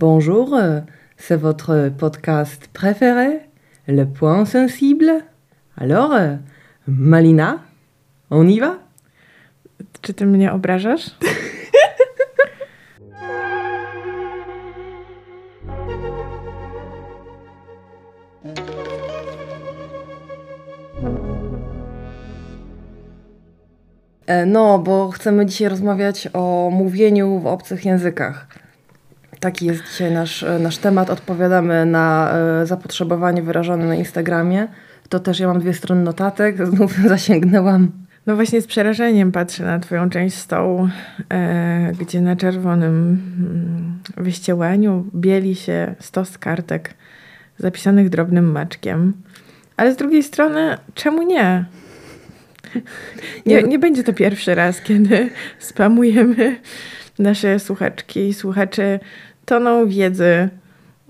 Bonjour, c'est votre podcast préféré, Le Point Sensible. Alors, Malina, on y va? Czy ty mnie obrażasz? E, No, bo chcemy dzisiaj rozmawiać o mówieniu w obcych językach. Taki jest dzisiaj nasz, e, nasz temat. Odpowiadamy na e, zapotrzebowanie wyrażone na Instagramie. To też ja mam dwie strony notatek. Znów zasięgnęłam. No właśnie z przerażeniem patrzę na twoją część stołu, e, gdzie na czerwonym mm, wyściełaniu bieli się stos kartek zapisanych drobnym maczkiem. Ale z drugiej strony, czemu nie? Nie, nie będzie to pierwszy raz, kiedy spamujemy nasze słuchaczki i słuchaczy toną wiedzy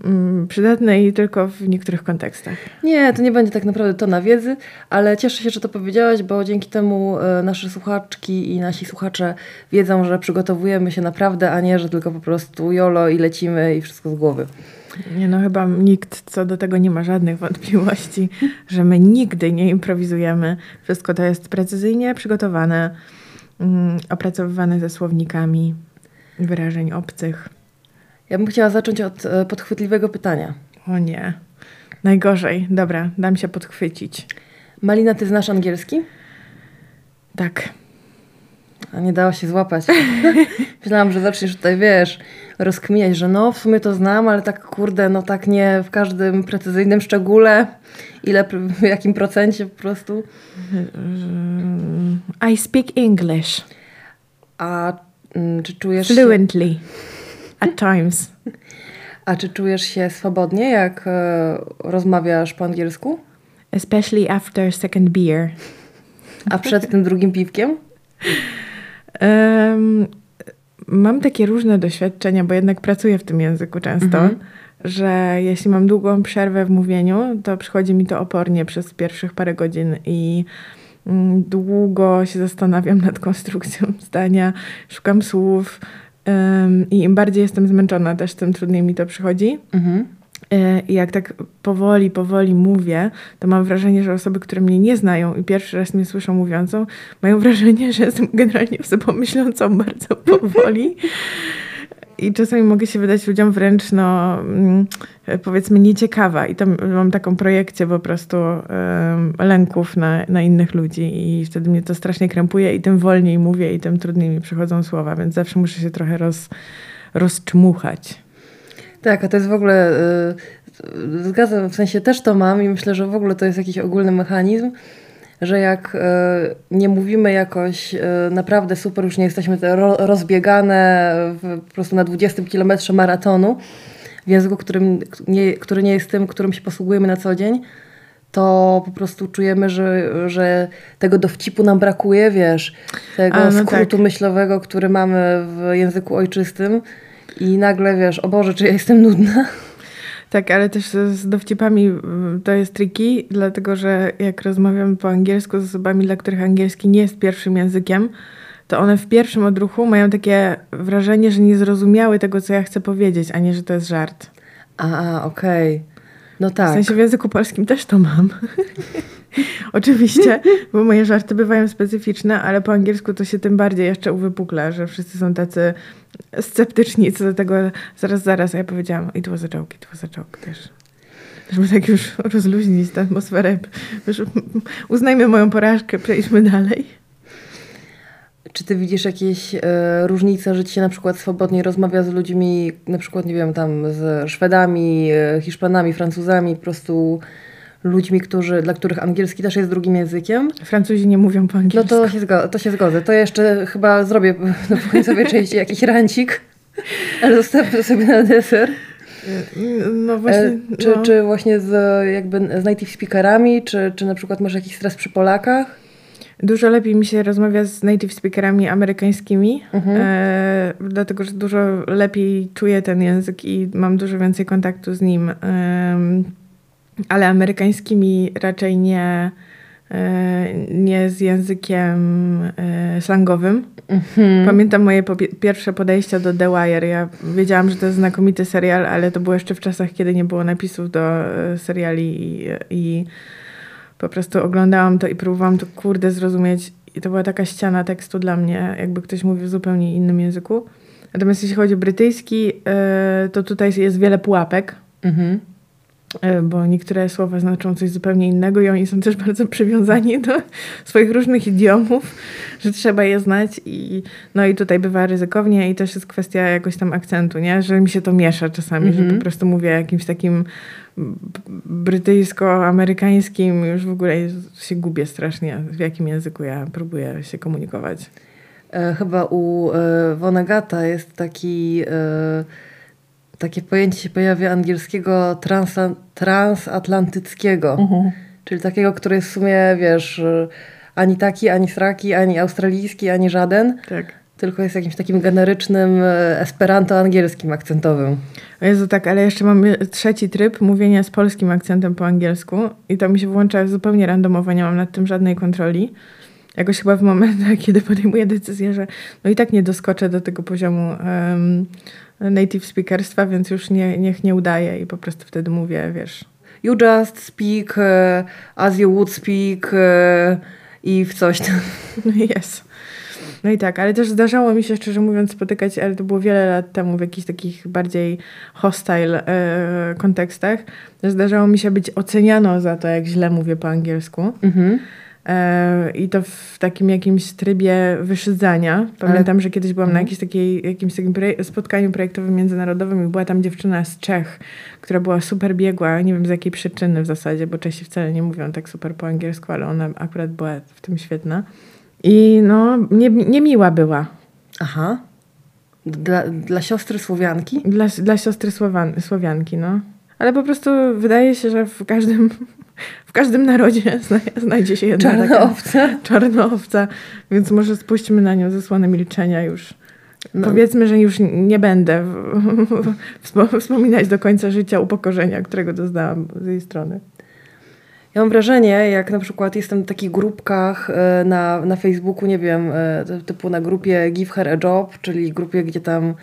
mm, przydatnej tylko w niektórych kontekstach. Nie, to nie będzie tak naprawdę to na wiedzy, ale cieszę się, że to powiedziałaś, bo dzięki temu e, nasze słuchaczki i nasi słuchacze wiedzą, że przygotowujemy się naprawdę, a nie, że tylko po prostu jolo i lecimy i wszystko z głowy. Nie no, chyba nikt co do tego nie ma żadnych wątpliwości, że my nigdy nie improwizujemy. Wszystko to jest precyzyjnie przygotowane, mm, opracowywane ze słownikami wyrażeń obcych. Ja bym chciała zacząć od e, podchwytliwego pytania. O nie, najgorzej. Dobra, dam się podchwycić. Malina, ty znasz angielski? Tak. A nie dało się złapać. Myślałam, że zaczniesz tutaj, wiesz, rozkminiać, że no, w sumie to znam, ale tak kurde, no tak nie w każdym precyzyjnym szczególe. Ile, w jakim procencie po prostu. I speak English A mm, czy czujesz się, fluently at times. a czy czujesz się swobodnie, jak e, rozmawiasz po angielsku? Especially after second beer. A przed tym drugim piwkiem? Em, mam takie różne doświadczenia, bo jednak pracuję w tym języku często, Mhm. że jeśli mam długą przerwę w mówieniu, to przychodzi mi to opornie przez pierwszych parę godzin i mm, długo się zastanawiam nad konstrukcją zdania, szukam słów i im bardziej jestem zmęczona, też tym trudniej mi to przychodzi. Mhm. E, I jak tak powoli, powoli mówię, to mam wrażenie, że osoby, które mnie nie znają i pierwszy raz mnie słyszą mówiącą, mają wrażenie, że jestem generalnie osobą myślącą bardzo powoli. I czasami mogę się wydać ludziom wręcz, no, mm, powiedzmy, nieciekawa. I tam mam taką projekcję po prostu lęków na, na innych ludzi i wtedy mnie to strasznie krępuje i tym wolniej mówię i tym trudniej mi przychodzą słowa, więc zawsze muszę się trochę roz, rozczmuchać. Tak, a to jest w ogóle, y, zgadzam, w sensie też to mam i myślę, że w ogóle to jest jakiś ogólny mechanizm, że jak y, nie mówimy jakoś y, naprawdę super, już nie jesteśmy te ro, rozbiegane po prostu na 20 kilometrze maratonu w języku, którym, nie, który nie jest tym, którym się posługujemy na co dzień, to po prostu czujemy, że, że tego dowcipu nam brakuje, wiesz, tego A, no skrótu tak. myślowego, który mamy w języku ojczystym. I nagle wiesz, o Boże, czy ja jestem nudna? Tak, ale też z dowcipami mm, to jest tricky, dlatego że jak rozmawiamy po angielsku z osobami, dla których angielski nie jest pierwszym językiem, to one w pierwszym odruchu mają takie wrażenie, że nie zrozumiały tego, co ja chcę powiedzieć, a nie, że to jest żart. A, okej. No W tak. sensie w języku polskim też to mam. Oczywiście, bo moje żarty bywają specyficzne, ale po angielsku to się tym bardziej jeszcze uwypukla, że wszyscy są tacy sceptyczni co do tego. Zaraz, zaraz, a ja powiedziałam, it was a joke, it was a joke też. Żeby tak już rozluźnić tę atmosferę. Uznajmy moją porażkę, przejdźmy dalej. Czy ty widzisz jakieś e, różnice, że ci się na przykład swobodniej rozmawia z ludźmi, na przykład, nie wiem, tam z Szwedami, e, Hiszpanami, Francuzami, po prostu ludźmi, którzy, dla których angielski też jest drugim językiem? Francuzi nie mówią po No angielsku. to się, zgo- to się zgodzę. To jeszcze chyba zrobię w końcowej części jakiś rancik, ale zostawię sobie na deser. No właśnie. E, czy, no. czy właśnie z, jakby z native speakerami, czy, czy na przykład masz jakiś stres przy Polakach? Dużo lepiej mi się rozmawia z native speakerami amerykańskimi, Mhm. e, dlatego że dużo lepiej czuję ten język i mam dużo więcej kontaktu z nim. Em, ale amerykańskimi raczej nie, e, nie z językiem e, slangowym. Mhm. Pamiętam moje pierwsze podejścia do The Wire. Ja wiedziałam, że to jest znakomity serial, ale to było jeszcze w czasach, kiedy nie było napisów do seriali i, i po prostu oglądałam to i próbowałam to kurde zrozumieć. I to była taka ściana tekstu dla mnie, jakby ktoś mówił w zupełnie innym języku. Natomiast jeśli chodzi o brytyjski, to tutaj jest wiele pułapek. Mhm. E, bo niektóre słowa znaczą coś zupełnie innego i oni są też bardzo przywiązani do swoich różnych idiomów, że trzeba je znać i no i tutaj bywa ryzykownie i też jest kwestia jakoś tam akcentu, nie? Że mi się to miesza czasami, mm -hmm. że po mhm. prostu mówię jakimś takim brytyjsko-amerykańskim, już w ogóle się gubię strasznie, w jakim języku ja próbuję się komunikować. E, chyba u e, Vonegata jest taki... E takie pojęcie się pojawia angielskiego transa, transatlantyckiego, uh-huh. czyli takiego, który jest w sumie, wiesz, ani taki, ani sraki, ani australijski, ani żaden. Tak. Tylko jest jakimś takim generycznym e, esperanto-angielskim akcentowym. O Jezu, tak, ale jeszcze mam trzeci tryb mówienia z polskim akcentem po angielsku i to mi się włącza zupełnie randomowo, nie mam nad tym żadnej kontroli. Jakoś chyba w momentach, kiedy podejmuję decyzję, że no i tak nie doskoczę do tego poziomu um, native speakerstwa, więc już nie, niech nie udaje i po prostu wtedy mówię, wiesz. You just speak uh, as you would speak uh, i w coś tam. Yes. No i tak, ale też zdarzało mi się, szczerze mówiąc, spotykać, ale to było wiele lat temu w jakichś takich bardziej hostile e, kontekstach. Zdarzało mi się być oceniano za to, jak źle mówię po angielsku. Mhm. E, I to w takim jakimś trybie wyszydzania. Pamiętam, Ale... że kiedyś byłam na mhm. jakimś, takiej, jakimś takim spotkaniu projektowym międzynarodowym i była tam dziewczyna z Czech, która była super biegła, nie wiem z jakiej przyczyny w zasadzie, bo Czesi wcale nie mówią tak super po angielsku, ale ona akurat była w tym świetna. I no, nie, niemiła była. Aha. Dla, dla siostry Słowianki? Dla, dla siostry Słowan, Słowianki, no. Ale po prostu wydaje się, że w każdym w każdym narodzie znajdzie się jedna czarna taka owca. czarna owca, więc może spuśćmy na nią zasłonę milczenia już. No. Powiedzmy, że już nie będę wspominać do końca życia upokorzenia, którego doznałam z jej strony. Ja mam wrażenie, jak na przykład jestem w takich grupkach e, na, na Facebooku, nie wiem, e, typu na grupie Give Her a Job, czyli grupie, gdzie tam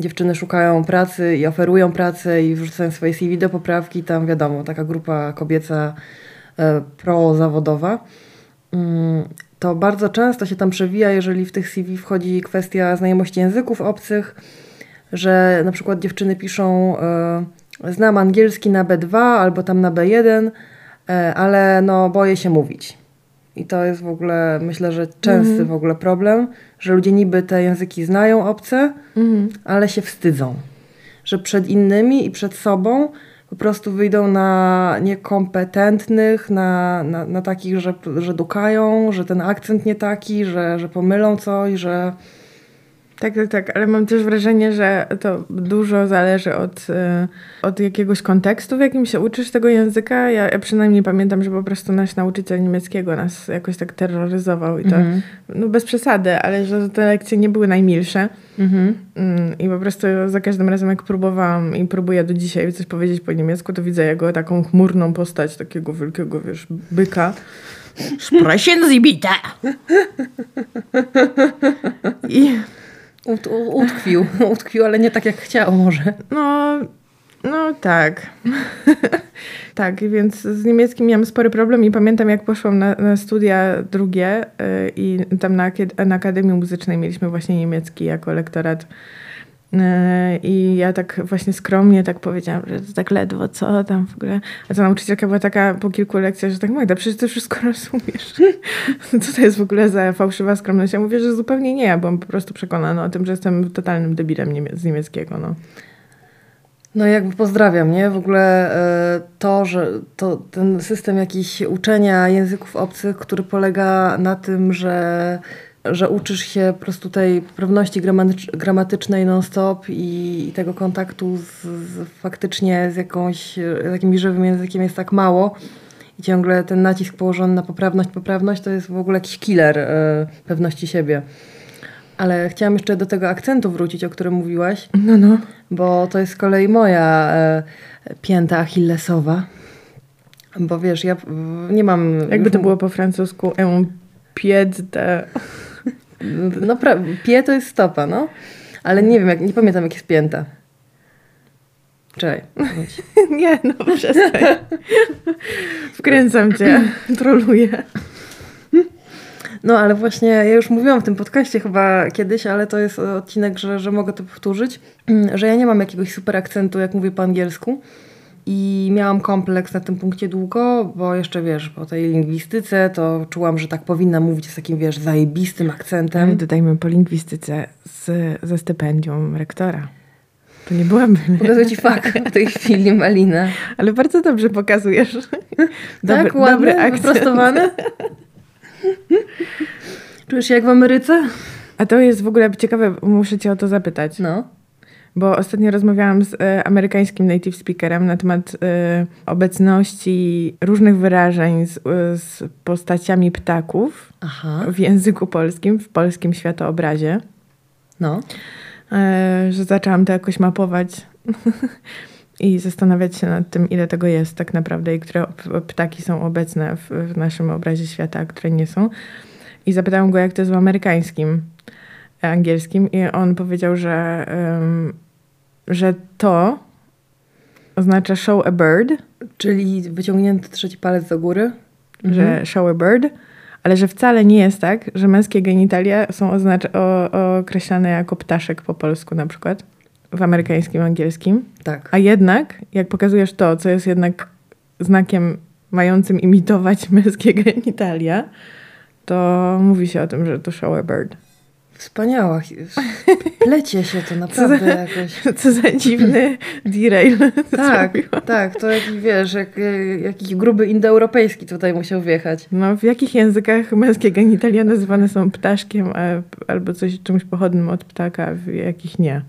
dziewczyny szukają pracy i oferują pracę i wrzucają swoje CV do poprawki. Tam wiadomo, taka grupa kobieca e, prozawodowa. Mm, to bardzo często się tam przewija, jeżeli w tych CV wchodzi kwestia znajomości języków obcych, że na przykład dziewczyny piszą e, znam angielski na B2 albo tam na B1, e, ale no boję się mówić. I to jest w ogóle, myślę, że częsty mm. w ogóle problem, że ludzie niby te języki znają obce, mm. ale się wstydzą. Że przed innymi i przed sobą po prostu wyjdą na niekompetentnych, na, na, na takich, że, że dukają, że ten akcent nie taki, że, że pomylą coś, że tak, tak, tak, ale mam też wrażenie, że to dużo zależy od, y, od jakiegoś kontekstu, w jakim się uczysz tego języka. Ja, ja przynajmniej pamiętam, że po prostu nasz nauczyciel niemieckiego nas jakoś tak terroryzował i to mm -hmm. no bez przesady, ale że te lekcje nie były najmilsze. Mm-hmm. Mm, I po prostu za każdym razem, jak próbowałam i próbuję do dzisiaj coś powiedzieć po niemiecku, to widzę jego taką chmurną postać takiego wielkiego, wiesz, byka. Sprechen Sie bitte! I Ut, utkwił, utkwił, ale nie tak jak chciał może. No, no tak. tak, więc z niemieckim miałam spory problem i pamiętam jak poszłam na, na studia drugie yy, i tam na, na Akademii Muzycznej mieliśmy właśnie niemiecki jako lektorat I ja tak właśnie skromnie tak powiedziałam, że to tak ledwo, co tam w ogóle. A ta nauczycielka była taka po kilku lekcjach, że tak Magda, przecież ty wszystko rozumiesz. Co to jest w ogóle za fałszywa skromność? Ja mówię, że zupełnie nie. Ja byłam po prostu przekonana o tym, że jestem totalnym debilem niemie- z niemieckiego. No. No jakby pozdrawiam, nie? W ogóle e, to, że to, ten system jakiś uczenia języków obcych, który polega na tym, że że uczysz się po prostu tej pewności gramatycznej non-stop i, i, tego kontaktu z, z, faktycznie z, jakąś, z jakimś żywym językiem jest tak mało i ciągle ten nacisk położony na poprawność, poprawność to jest w ogóle jakiś killer y, pewności siebie. Ale chciałam jeszcze do tego akcentu wrócić, o którym mówiłaś. No, no. Bo to jest z kolei moja y, pięta achillesowa. Bo wiesz, ja nie mam... Jakby to było po francusku, pied de... No, pra... pie to jest stopa, no. Ale nie wiem, jak, nie pamiętam, jak jest pięta. Czekaj. nie, no przestań. Wkręcam cię, troluję. No, ale właśnie ja już mówiłam w tym podcaście chyba kiedyś, ale to jest odcinek, że, że mogę to powtórzyć, że ja nie mam jakiegoś super akcentu, jak mówię po angielsku. I miałam kompleks na tym punkcie długo, bo jeszcze wiesz, po tej lingwistyce to czułam, że tak powinna mówić z takim, wiesz, zajebistym akcentem. Ale dodajmy po lingwistyce z, ze stypendium rektora. To nie byłam. Pokazuję ci fakt w tej chwili, Malina. Ale bardzo dobrze pokazujesz. Dobry, tak, ładny, dobry akcent. wyprostowany. Czujesz się jak w Ameryce? A to jest w ogóle ciekawe, muszę cię o to zapytać. No. Bo ostatnio rozmawiałam z e, amerykańskim native speakerem na temat e, obecności różnych wyrażeń z, e, z postaciami ptaków Aha. w języku polskim, w polskim światoobrazie. No. E, że zaczęłam to jakoś mapować i zastanawiać się nad tym, ile tego jest tak naprawdę i które ptaki są obecne w, w naszym obrazie świata, a które nie są. I zapytałam go, jak to jest w amerykańskim, e, angielskim, i on powiedział, że, um, że to oznacza show a bird. Czyli wyciągnięty trzeci palec do góry. Że mhm. show a bird, ale że wcale nie jest tak, że męskie genitalia są oznacz- o, określane jako ptaszek po polsku na przykład w amerykańskim, angielskim. Tak. A jednak, jak pokazujesz to, co jest jednak znakiem mającym imitować męskie genitalia, to mówi się o tym, że to showerbird. Wspaniała. Plecie się to naprawdę co za, jakoś. Co za dziwny derail. tak, tak. To jakiś, wiesz, jak, jakiś gruby indoeuropejski tutaj musiał wjechać. No, w jakich językach męskie genitalia nazywane są ptaszkiem albo coś czymś pochodnym od ptaka, w jakich nie?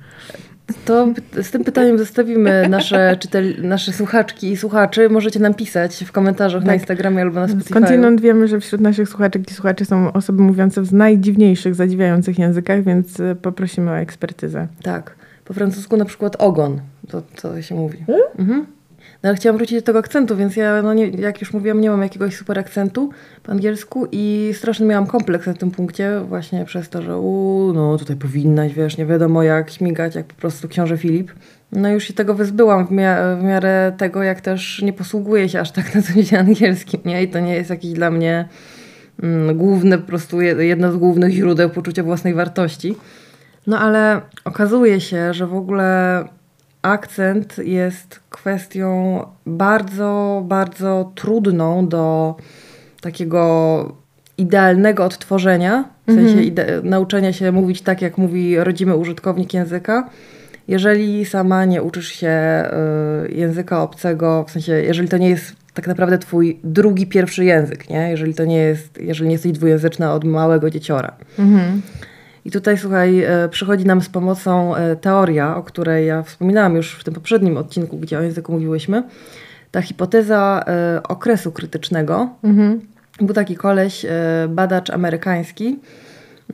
To z tym pytaniem zostawimy nasze, czytel, nasze słuchaczki i słuchaczy. Możecie nam pisać w komentarzach tak. na Instagramie albo na Spotify. Skądinąd wiemy, że wśród naszych słuchaczek i słuchaczy są osoby mówiące w najdziwniejszych, zadziwiających językach, więc e, poprosimy o ekspertyzę. Tak. Po francusku na przykład ogon, to, to się mówi. Hmm? Mhm. No ale chciałam wrócić do tego akcentu, więc ja, no nie, jak już mówiłam, nie mam jakiegoś super akcentu po angielsku i strasznie miałam kompleks na tym punkcie właśnie przez to, że u, no tutaj powinnaś, wiesz, nie wiadomo jak śmigać, jak po prostu książę Filip. No już się tego wyzbyłam w, mia- w miarę tego, jak też nie posługuję się aż tak na co dzień angielskim, nie? I to nie jest jakiś dla mnie mm, główne, po prostu jedno z głównych źródeł poczucia własnej wartości. No ale okazuje się, że w ogóle akcent jest kwestią bardzo, bardzo trudną do takiego idealnego odtworzenia, w sensie mhm. ide- nauczenia się mówić tak, jak mówi rodzimy użytkownik języka. Jeżeli sama nie uczysz się y, języka obcego, w sensie, jeżeli to nie jest tak naprawdę twój drugi, pierwszy język, nie? Jeżeli to nie jest, jeżeli nie jesteś dwujęzyczna od małego dzieciora. Mhm. I tutaj, słuchaj, e, przychodzi nam z pomocą e, teoria, o której ja wspominałam już w tym poprzednim odcinku, gdzie o języku mówiłyśmy. Ta hipoteza e, okresu krytycznego. Mhm. Był taki koleś, badacz amerykański,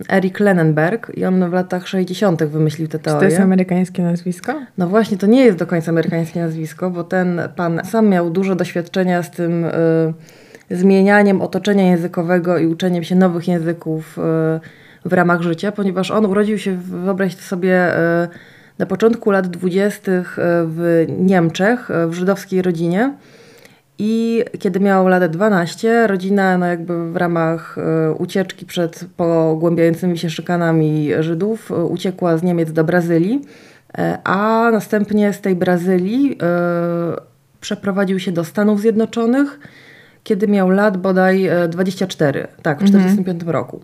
Eric Lenenberg i on w latach 60. wymyślił tę teorię. Czy to jest amerykańskie nazwisko? No właśnie, to nie jest do końca amerykańskie nazwisko, bo ten pan sam miał dużo doświadczenia z tym y, zmienianiem otoczenia językowego i uczeniem się nowych języków y, w ramach życia, ponieważ on urodził się, wyobraźcie sobie, e, na początku lat dwudziestych e, w Niemczech, e, w żydowskiej rodzinie. I kiedy miał lat 12, rodzina no jakby w ramach ucieczki przed pogłębiającymi się szykanami Żydów uciekła z Niemiec do Brazylii, a następnie z tej Brazylii przeprowadził się do Stanów Zjednoczonych, kiedy miał lat bodaj 24, tak, w 1945 mhm. roku.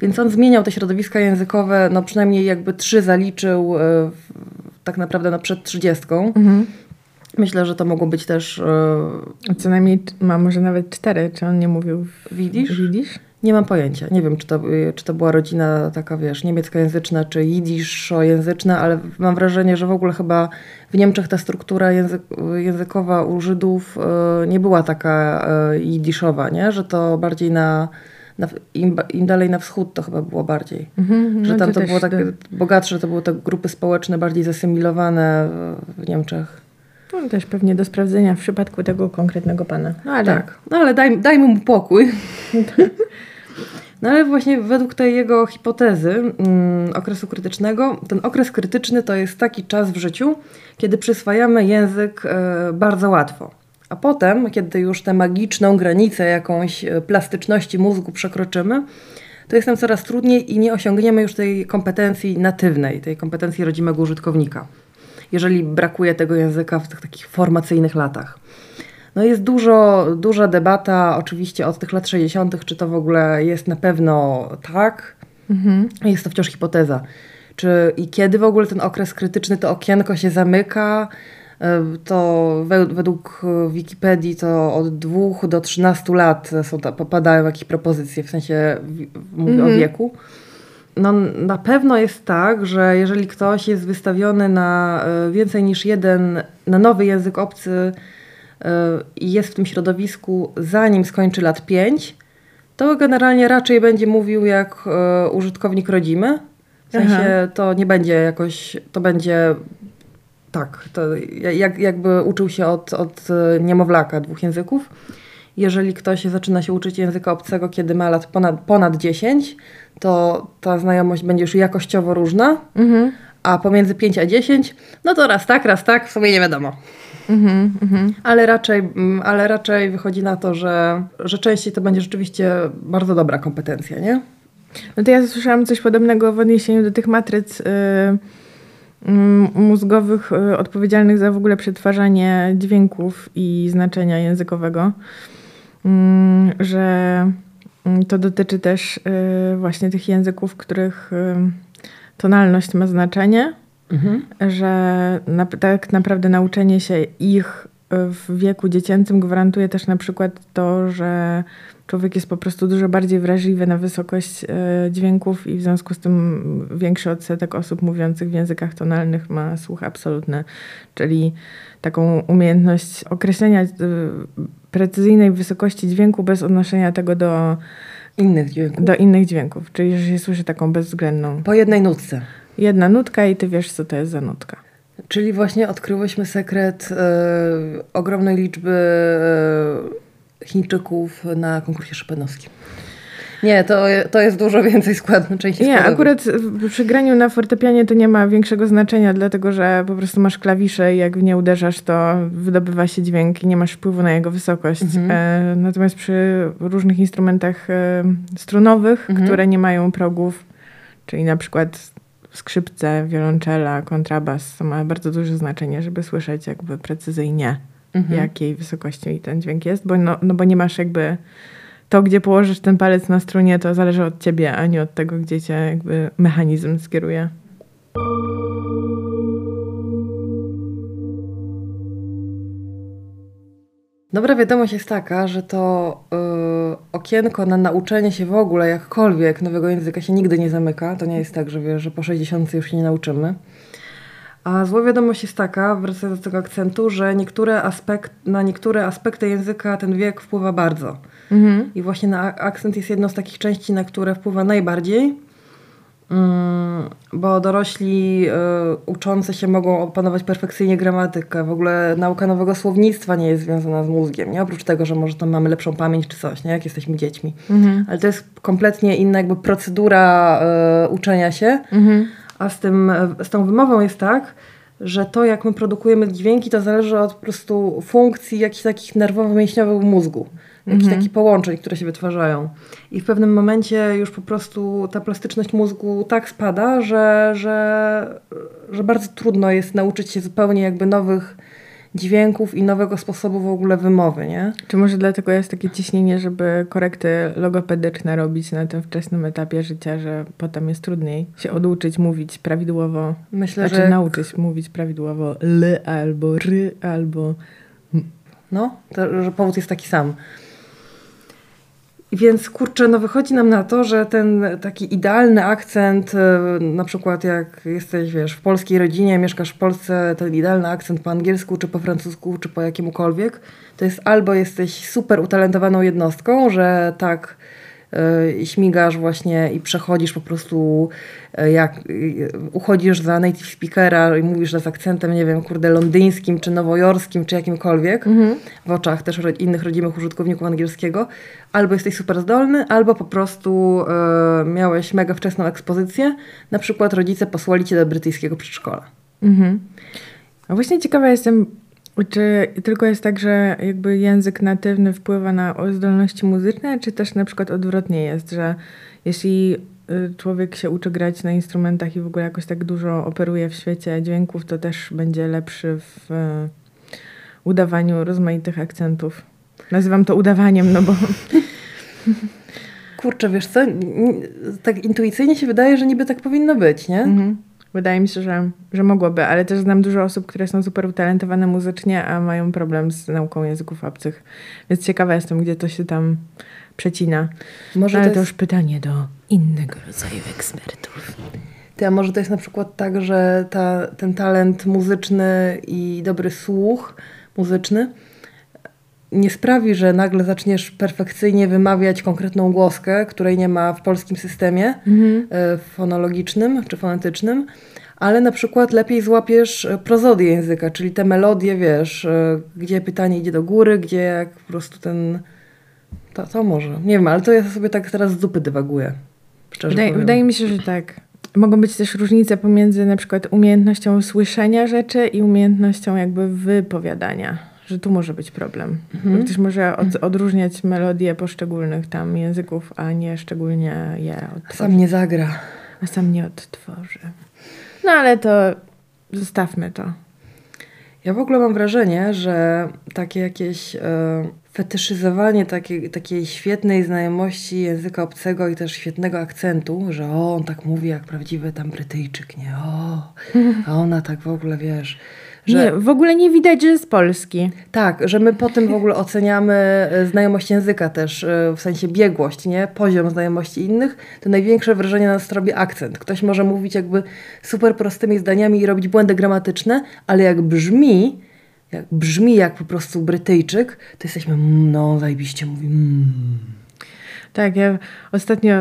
Więc on zmieniał te środowiska językowe, no przynajmniej jakby trzy zaliczył e, tak naprawdę no przed trzydziestką. Mhm. Myślę, że to mogło być też... E, Co najmniej, ma może nawet cztery, czy on nie mówił? Widzisz? Widzisz? Nie mam pojęcia. Nie wiem, czy to, e, czy to była rodzina taka, wiesz, niemieckojęzyczna, czy jidyszojęzyczna, ale mam wrażenie, że w ogóle chyba w Niemczech ta struktura język, językowa u Żydów nie była taka jidyszowa, nie? Że to bardziej na na, im, im, dalej na wschód to chyba było bardziej. Mm-hmm, że tam to było tak bogatsze, to były te grupy społeczne bardziej zasymilowane w Niemczech. No, też pewnie do sprawdzenia w przypadku tego konkretnego pana. No ale, tak, no ale daj, dajmy mu pokój. No ale właśnie według tej jego hipotezy mm, okresu krytycznego, ten okres krytyczny to jest taki czas w życiu, kiedy przyswajamy język e, bardzo łatwo. A potem, kiedy już tę magiczną granicę jakąś e, plastyczności mózgu przekroczymy, to jest nam coraz trudniej i nie osiągniemy już tej kompetencji natywnej, tej kompetencji rodzimego użytkownika, jeżeli brakuje tego języka w tych takich formacyjnych latach. No jest dużo, duża debata oczywiście od tych lat 60., czy to w ogóle jest na pewno tak. Mhm. Jest to wciąż hipoteza. Czy i kiedy w ogóle ten okres krytyczny, to okienko się zamyka, to według Wikipedii to od 2 do 13 lat są, popadają jakieś propozycje, w sensie mówię mhm. o wieku. No, na pewno jest tak, że jeżeli ktoś jest wystawiony na e, więcej niż jeden, na nowy język obcy, i jest w tym środowisku zanim skończy lat 5, to generalnie raczej będzie mówił jak e, użytkownik rodzimy. W sensie Aha. to nie będzie jakoś, to będzie tak, to jak, jakby uczył się od, od niemowlaka dwóch języków. Jeżeli ktoś zaczyna się uczyć języka obcego, kiedy ma lat ponad, ponad 10, to ta znajomość będzie już jakościowo różna, mhm. a pomiędzy 5 a 10, no to raz tak, raz tak, w sumie nie wiadomo. Mm -hmm. ale, raczej, mm, ale raczej wychodzi na to, że, że częściej to będzie rzeczywiście bardzo dobra kompetencja, nie? No to ja słyszałam coś podobnego w odniesieniu do tych matryc yy, mózgowych yy, odpowiedzialnych za w ogóle przetwarzanie dźwięków i znaczenia językowego, yy, że mm, to dotyczy też y, właśnie tych języków, których y, tonalność ma znaczenie mhm. że na, tak naprawdę nauczenie się ich w wieku dziecięcym gwarantuje też na przykład to, że człowiek jest po prostu dużo bardziej wrażliwy na wysokość e, dźwięków i w związku z tym większy odsetek osób mówiących w językach tonalnych ma słuch absolutny, czyli taką umiejętność określenia e, precyzyjnej wysokości dźwięku bez odnoszenia tego do innych dźwięków. Do innych dźwięków, czyli że się słyszy taką bezwzględną. Po jednej nutce jedna nutka i ty wiesz, co to jest za nutka. Czyli właśnie odkryłyśmy sekret y, ogromnej liczby y, Chińczyków na konkursie szopenowskim. Nie, to, to jest dużo więcej składnych części Nie, akurat przy graniu na fortepianie to nie ma większego znaczenia, dlatego że po prostu masz klawisze i jak w nie uderzasz, to wydobywa się dźwięk i nie masz wpływu na jego wysokość. Mhm. E, natomiast przy różnych instrumentach e, strunowych, mhm. które nie mają progów, czyli na przykład skrzypce, wiolonczela, kontrabas to ma bardzo duże znaczenie, żeby słyszeć jakby precyzyjnie, mhm. jakiej wysokości ten dźwięk jest, bo, no, no bo nie masz jakby to, gdzie położysz ten palec na strunie, to zależy od ciebie, a nie od tego, gdzie cię jakby mechanizm skieruje. Dobra wiadomość jest taka, że to yy, okienko na nauczenie się w ogóle jakkolwiek nowego języka się nigdy nie zamyka. To nie jest tak, że wiesz, że po 60 już się nie nauczymy. A zła wiadomość jest taka, wracając do tego akcentu, że niektóre aspekt, na niektóre aspekty języka ten wiek wpływa bardzo. Mhm. I właśnie na akcent jest jedną z takich części, na które wpływa najbardziej. Mm, bo dorośli y, uczący się mogą opanować perfekcyjnie gramatykę. W ogóle nauka nowego słownictwa nie jest związana z mózgiem, nie? Oprócz tego, że może tam mamy lepszą pamięć czy coś, nie? Jak jesteśmy dziećmi. Mhm. Ale to jest kompletnie inna jakby procedura y, uczenia się. Mhm. A z, tym, z tą wymową jest tak, że to jak my produkujemy dźwięki to zależy od po prostu funkcji jakichś takich nerwowo-mięśniowych w mózgu jakichś mhm. takich połączeń, które się wytwarzają. I w pewnym momencie już po prostu ta plastyczność mózgu tak spada, że, że, że bardzo trudno jest nauczyć się zupełnie jakby nowych dźwięków i nowego sposobu w ogóle wymowy, nie? Czy może dlatego jest takie ciśnienie, żeby korekty logopedyczne robić na tym wczesnym etapie życia, że potem jest trudniej się oduczyć mówić prawidłowo? Myślę, znaczy że... nauczyć mówić prawidłowo l albo ry albo... No, to, że powód jest taki sam. Więc kurczę, no wychodzi nam na to, że ten taki idealny akcent, e, na przykład jak jesteś, wiesz, w polskiej rodzinie, mieszkasz w Polsce, ten idealny akcent po angielsku, czy po francusku, czy po jakiemukolwiek, to jest albo jesteś super utalentowaną jednostką, że tak śmigasz właśnie i przechodzisz po prostu y, jak y, uchodzisz za native speakera i mówisz z akcentem, nie wiem, kurde, londyńskim, czy nowojorskim, czy jakimkolwiek, mhm. w oczach też innych rodzimych użytkowników angielskiego, albo jesteś super zdolny, albo po prostu miałeś mega wczesną ekspozycję, na przykład rodzice posłali cię do brytyjskiego przedszkola. Mhm. A właśnie ciekawa jestem, czy tylko jest tak, że jakby język natywny wpływa na zdolności muzyczne, czy też na przykład odwrotnie jest, że jeśli y, człowiek się uczy grać na instrumentach i w ogóle jakoś tak dużo operuje w świecie dźwięków, to też będzie lepszy w udawaniu rozmaitych akcentów. Nazywam to udawaniem, no bo... Kurczę, wiesz co, tak intuicyjnie się wydaje, że niby tak powinno być, nie? Mhm. Wydaje mi się, że, że mogłoby, ale też znam dużo osób, które są super utalentowane muzycznie, a mają problem z nauką języków obcych. Więc ciekawa jestem, gdzie to się tam przecina. Może ale to, jest... to już pytanie do innego rodzaju ekspertów. Ty, a może to jest na przykład tak, że ta, ten talent muzyczny i dobry słuch muzyczny nie sprawi, że nagle zaczniesz perfekcyjnie wymawiać konkretną głoskę, której nie ma w polskim systemie mhm. E, fonologicznym czy fonetycznym, ale na przykład lepiej złapiesz e, prozodię języka, czyli te melodie, wiesz, e, gdzie pytanie idzie do góry, gdzie jak po prostu ten... To, to może. Nie wiem, ale to ja sobie tak teraz z dupy dywaguję. Wydaje, wydaje mi się, że tak. Mogą być też różnice pomiędzy na przykład umiejętnością słyszenia rzeczy i umiejętnością jakby wypowiadania że tu może być problem. Mhm. Ktoś może od, odróżniać melodie poszczególnych tam języków, a nie szczególnie je odtworzy. Sam nie zagra. A sam nie odtworzy. No ale to zostawmy to. Ja w ogóle mam wrażenie, że takie jakieś e, fetyszyzowanie takiej, takiej świetnej znajomości języka obcego i też świetnego akcentu, że o, on tak mówi jak prawdziwy tam Brytyjczyk, nie? O, a ona tak w ogóle, wiesz że, nie, w ogóle nie widać, że jest polski. Tak, że my potem w ogóle oceniamy e, znajomość języka też, e, w sensie biegłość, nie? Poziom znajomości innych. To największe wrażenie na nas robi akcent. Ktoś może mówić jakby super prostymi zdaniami i robić błędy gramatyczne, ale jak brzmi, jak brzmi jak po prostu Brytyjczyk, to jesteśmy, mm, no zajebiście mówi, mm. Tak, ja ostatnio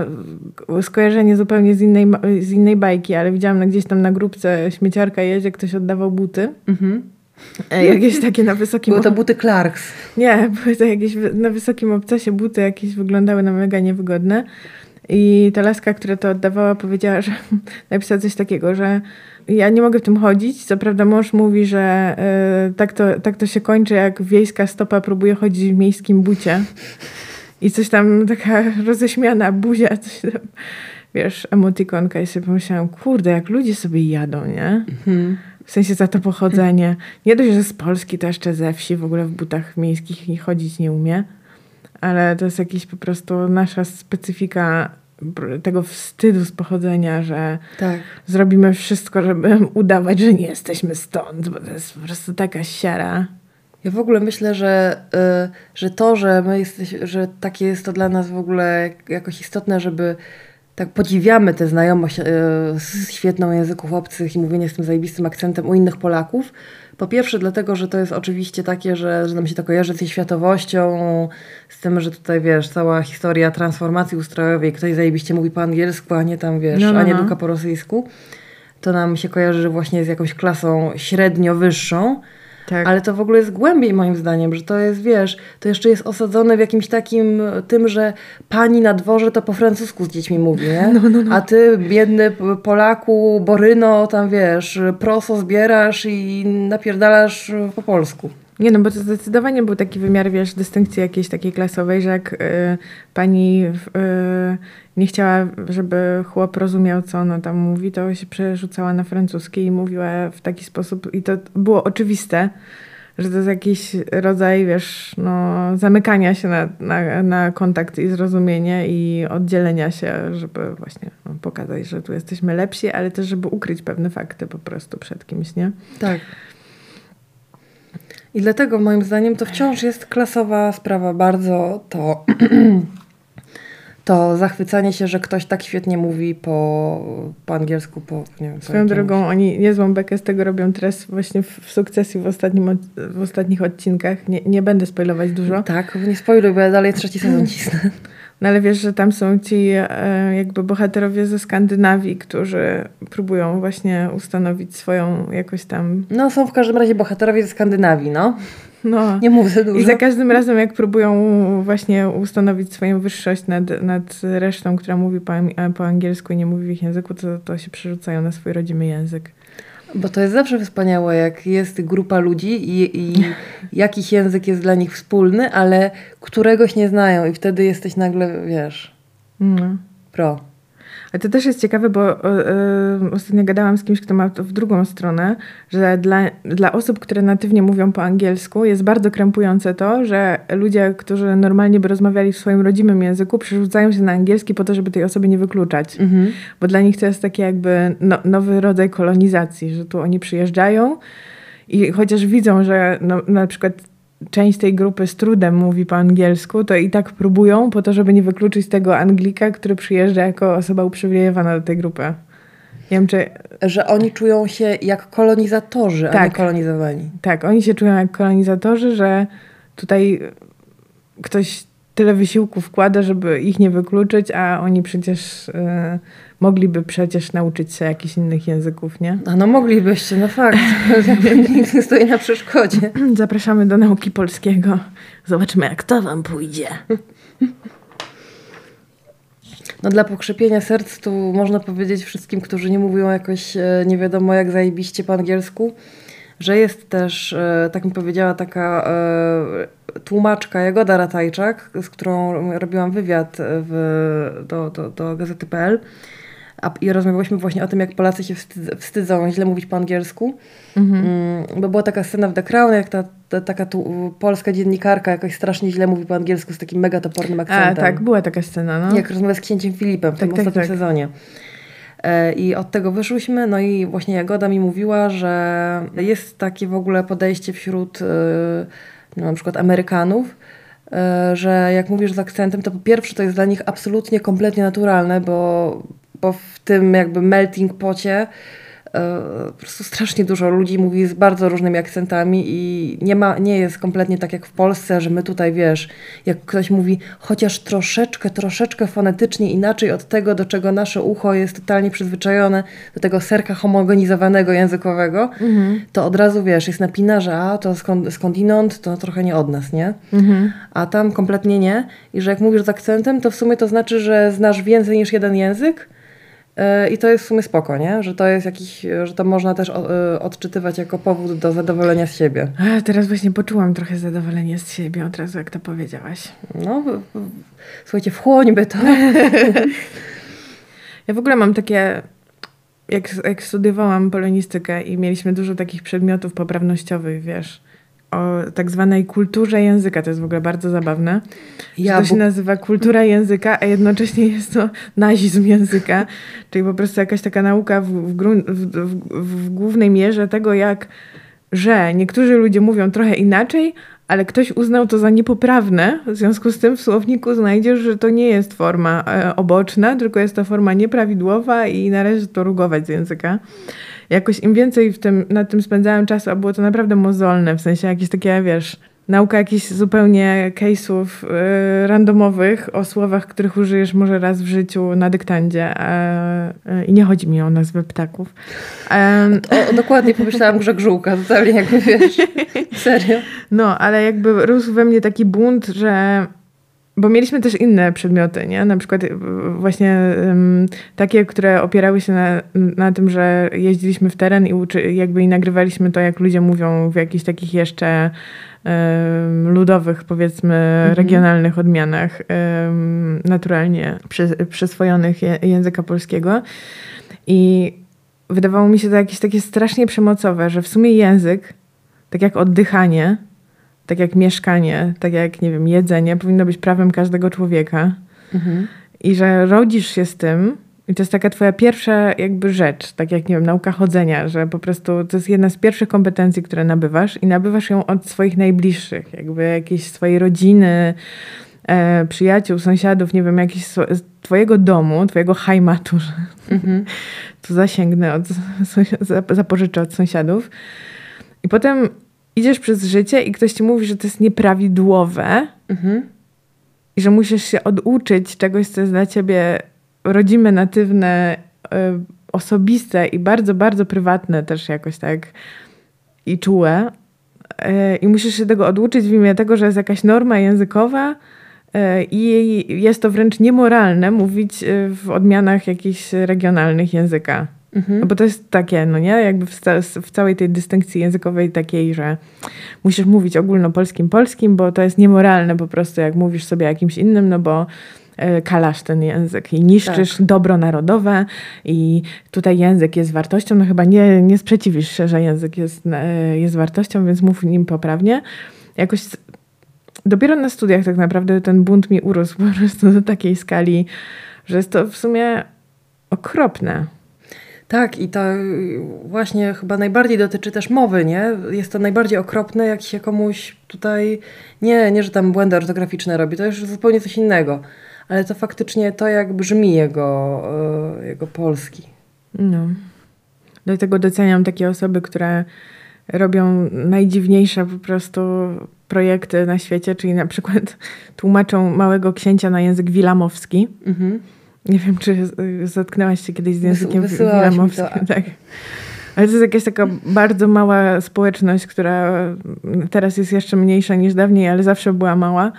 skojarzenie zupełnie z innej, z innej bajki, ale widziałam na, gdzieś tam na grupce śmieciarka jedzie, ktoś oddawał buty. Mhm. E, jakieś takie na wysokim... Były to buty Clarks. Nie, były to jakieś na wysokim obcasie buty, jakieś wyglądały na mega niewygodne. I ta laska, która to oddawała, powiedziała, że napisała coś takiego, że ja nie mogę w tym chodzić. Co prawda mąż mówi, że y, tak, to, tak to się kończy, jak wiejska stopa próbuje chodzić w miejskim bucie. I coś tam, taka roześmiana buzia, coś tam, wiesz, emotikonka i sobie pomyślałam, kurde, jak ludzie sobie jadą, nie? Mhm. W sensie za to pochodzenie. Nie dość, że z Polski, to jeszcze ze wsi, w ogóle w butach miejskich nie chodzić nie umie. Ale to jest jakiś po prostu nasza specyfika tego wstydu z pochodzenia, że tak. zrobimy wszystko, żeby udawać, że nie jesteśmy stąd, bo to jest po prostu taka siara. Ja w ogóle myślę, że, y, że to, że my jesteś, że takie jest to dla nas w ogóle jakoś istotne, żeby tak podziwiamy tę znajomość y, świetną języków obcych i mówienie z tym zajebistym akcentem u innych Polaków. Po pierwsze dlatego, że to jest oczywiście takie, że, że nam się to kojarzy z tej światowością, z tym, że tutaj wiesz, cała historia transformacji ustrojowej, ktoś zajebiście mówi po angielsku, a nie tam wiesz, no, no. a nie no. duka po rosyjsku. To nam się kojarzy właśnie z jakąś klasą średnio wyższą. Tak. Ale to w ogóle jest głębiej moim zdaniem, że to jest, wiesz, to jeszcze jest osadzone w jakimś takim tym, że pani na dworze to po francusku z dziećmi mówi, nie? No, no, no. A ty, biedny Polaku, Boryno, tam wiesz, proso zbierasz i napierdalasz po polsku. Nie no, bo to zdecydowanie był taki wymiar, wiesz, dystynkcji jakiejś takiej klasowej, że jak y, pani y, nie chciała, żeby chłop rozumiał, co ona tam mówi, to się przerzucała na francuski i mówiła w taki sposób. I to było oczywiste, że to jest jakiś rodzaj, wiesz, no, zamykania się na, na, na kontakt i zrozumienie i oddzielenia się, żeby właśnie no, pokazać, że tu jesteśmy lepsi, ale też, żeby ukryć pewne fakty po prostu przed kimś, nie? Tak. I dlatego moim zdaniem to wciąż jest klasowa sprawa bardzo to to zachwycanie się, że ktoś tak świetnie mówi po, po angielsku, po nie wiem, Swoją drogą, oni niezłą bekę z tego robią teraz właśnie w, w sukcesji w, ostatnim, w ostatnich odcinkach. Nie, nie będę spoilować dużo. Tak, nie spoiluj, bo ja dalej trzeci sezon cisnę. No ale wiesz, że tam są ci e, jakby bohaterowie ze Skandynawii, którzy próbują właśnie ustanowić swoją jakoś tam... No są w każdym razie bohaterowie ze Skandynawii, no. No. Nie mów za dużo. I za każdym razem, jak próbują właśnie ustanowić swoją wyższość nad, nad resztą, która mówi po, po angielsku i nie mówi w ich języku, to, to się przerzucają na swój rodzimy język. Bo to jest zawsze wspaniałe, jak jest grupa ludzi i, i jakiś język jest dla nich wspólny, ale któregoś nie znają i wtedy jesteś nagle, wiesz, no. pro. Ale to też jest ciekawe, bo yy, ostatnio gadałam z kimś, kto ma to w drugą stronę, że dla, dla osób, które natywnie mówią po angielsku, jest bardzo krępujące to, że ludzie, którzy normalnie by rozmawiali w swoim rodzimym języku, przerzucają się na angielski po to, żeby tej osoby nie wykluczać. Mhm. Bo dla nich to jest taki jakby no, nowy rodzaj kolonizacji, że tu oni przyjeżdżają i chociaż widzą, że no, na przykład część tej grupy z trudem mówi po angielsku, to i tak próbują po to, żeby nie wykluczyć tego Anglika, który przyjeżdża jako osoba uprzywilejowana do tej grupy. Nie wiem, czy... Że oni czują się jak kolonizatorzy, tak, a nie tak. kolonizowani. Tak, oni się czują jak kolonizatorzy, że tutaj ktoś tyle wysiłku wkłada, żeby ich nie wykluczyć, a oni przecież y, mogliby przecież nauczyć się jakichś innych języków, nie? A no moglibyście, no fakt. Nikt nie stoi na przeszkodzie. Zapraszamy do nauki polskiego. Zobaczymy, jak to wam pójdzie. No dla pokrzepienia serc tu można powiedzieć wszystkim, którzy nie mówią jakoś e, nie wiadomo jak zajebiście po angielsku, że jest też, e, tak mi powiedziała taka e, tłumaczka Jagoda Ratajczak, z którą robiłam wywiad w, do, do, do gazety.pl a, i rozmawiałyśmy właśnie o tym, jak Polacy się wstydzą, wstydzą źle mówić po angielsku. Mhm. Mm, bo była taka scena w The Crown, jak ta, ta taka tu, polska dziennikarka jakoś strasznie źle mówi po angielsku z takim mega topornym akcentem. A, tak, była taka scena, no. Jak rozmawia z księciem Filipem w tak, tym tak, ostatnim tak. sezonie. E, I od tego wyszłyśmy, no i właśnie Jagoda mi mówiła, że jest takie w ogóle podejście wśród no, na przykład Amerykanów, e, że jak mówisz z akcentem, to po pierwsze to jest dla nich absolutnie, kompletnie naturalne, bo, bo w tym jakby melting pocie E, po prostu strasznie dużo ludzi mówi z bardzo różnymi akcentami i nie, ma, nie jest kompletnie tak jak w Polsce, że my tutaj, wiesz, jak ktoś mówi chociaż troszeczkę, troszeczkę fonetycznie inaczej od tego, do czego nasze ucho jest totalnie przyzwyczajone, do tego serka homogenizowanego językowego, mhm. to od razu, wiesz, jest napina, że a, to skąd, skądinąd, to trochę nie od nas, nie? Mhm. A tam kompletnie nie. I że jak mówisz z akcentem, to w sumie to znaczy, że znasz więcej niż jeden język, I to jest w sumie spoko, nie? Że to jest jakiś, że to można też e, odczytywać jako powód do zadowolenia z siebie. A, teraz właśnie poczułam trochę zadowolenie z siebie od razu, jak to powiedziałaś. No, słuchajcie, wchłońby to. ja w ogóle mam takie, jak, jak studiowałam polonistykę i mieliśmy dużo takich przedmiotów poprawnościowych, wiesz, o tak zwanej kulturze języka. To jest w ogóle bardzo zabawne. Ja, to się nazywa kultura języka, a jednocześnie jest to nazizm języka, czyli po prostu jakaś taka nauka w, w, w, w głównej mierze tego, jak że niektórzy ludzie mówią trochę inaczej, ale ktoś uznał to za niepoprawne. W związku z tym w słowniku znajdziesz, że to nie jest forma e, oboczna, tylko jest to forma nieprawidłowa i należy to rugować z języka jakoś im więcej w tym, nad tym spędzałem czasu, a było to naprawdę mozolne, w sensie jakieś takie, wiesz, nauka jakichś zupełnie case'ów y, randomowych o słowach, których użyjesz może raz w życiu na dyktandzie. Y, I nie chodzi mi o nazwy ptaków. O, dokładnie pomyślałam grzegżółka, totalnie jakby wiesz, serio. No, ale jakby rósł we mnie taki bunt, że bo mieliśmy też inne przedmioty, nie? Na przykład y, właśnie um, takie, które opierały się na, na tym, że jeździliśmy w teren i uczy, jakby i nagrywaliśmy to, jak ludzie mówią w jakichś takich jeszcze um, ludowych, powiedzmy, mhm. regionalnych odmianach um, naturalnie przy, przyswojonych je, języka polskiego. I wydawało mi się to jakieś takie strasznie przemocowe, że w sumie język, tak jak oddychanie, tak jak mieszkanie, tak jak, nie wiem, jedzenie, powinno być prawem każdego człowieka. Mhm. I że rodzisz się z tym, i to jest taka twoja pierwsza jakby rzecz, tak jak, nie wiem, nauka chodzenia, że po prostu to jest jedna z pierwszych kompetencji, które nabywasz i nabywasz ją od swoich najbliższych, jakby jakiejś swojej rodziny, e, przyjaciół, sąsiadów, nie wiem, jakiś twojego domu, twojego hajmatu, mhm. tu zasięgnę, od, zapożyczę od sąsiadów. I potem idziesz przez życie i ktoś ci mówi, że to jest nieprawidłowe mhm. i że musisz się oduczyć czegoś, co jest dla ciebie rodzime, natywne, y, osobiste i bardzo, bardzo prywatne też jakoś tak i czułe. Y, I musisz się tego oduczyć w imię tego, że jest jakaś norma językowa, i jest to wręcz niemoralne mówić w odmianach jakichś regionalnych języka. Mhm. No bo to jest takie, no nie? Jakby w, w, całej tej dystynkcji językowej takiej, że musisz mówić ogólnopolskim polskim, bo to jest niemoralne po prostu, jak mówisz sobie jakimś innym, no bo e, kalasz ten język i niszczysz tak. dobro narodowe i tutaj język jest wartością, no chyba nie, nie sprzeciwisz się, że język jest, e, jest wartością, więc mów nim poprawnie. Jakoś dopiero na studiach tak naprawdę ten bunt mi urósł po prostu do takiej skali, że jest to w sumie okropne. Tak, i to właśnie chyba najbardziej dotyczy też mowy, nie? Jest to najbardziej okropne, jak się komuś tutaj, nie, nie że tam błędy ortograficzne robi, to już zupełnie coś innego, ale to faktycznie to, jak brzmi jego, e, jego polski. No. Dlatego doceniam takie osoby, które robią najdziwniejsze po prostu projekty na świecie, czyli na przykład tłumaczą Małego Księcia na język wilamowski. Mhm. Nie wiem, czy zatknęłaś się kiedyś z językiem wilamowskim. Tak. Ale to jest jakaś taka bardzo mała społeczność, która teraz jest jeszcze mniejsza niż dawniej, ale zawsze była mała,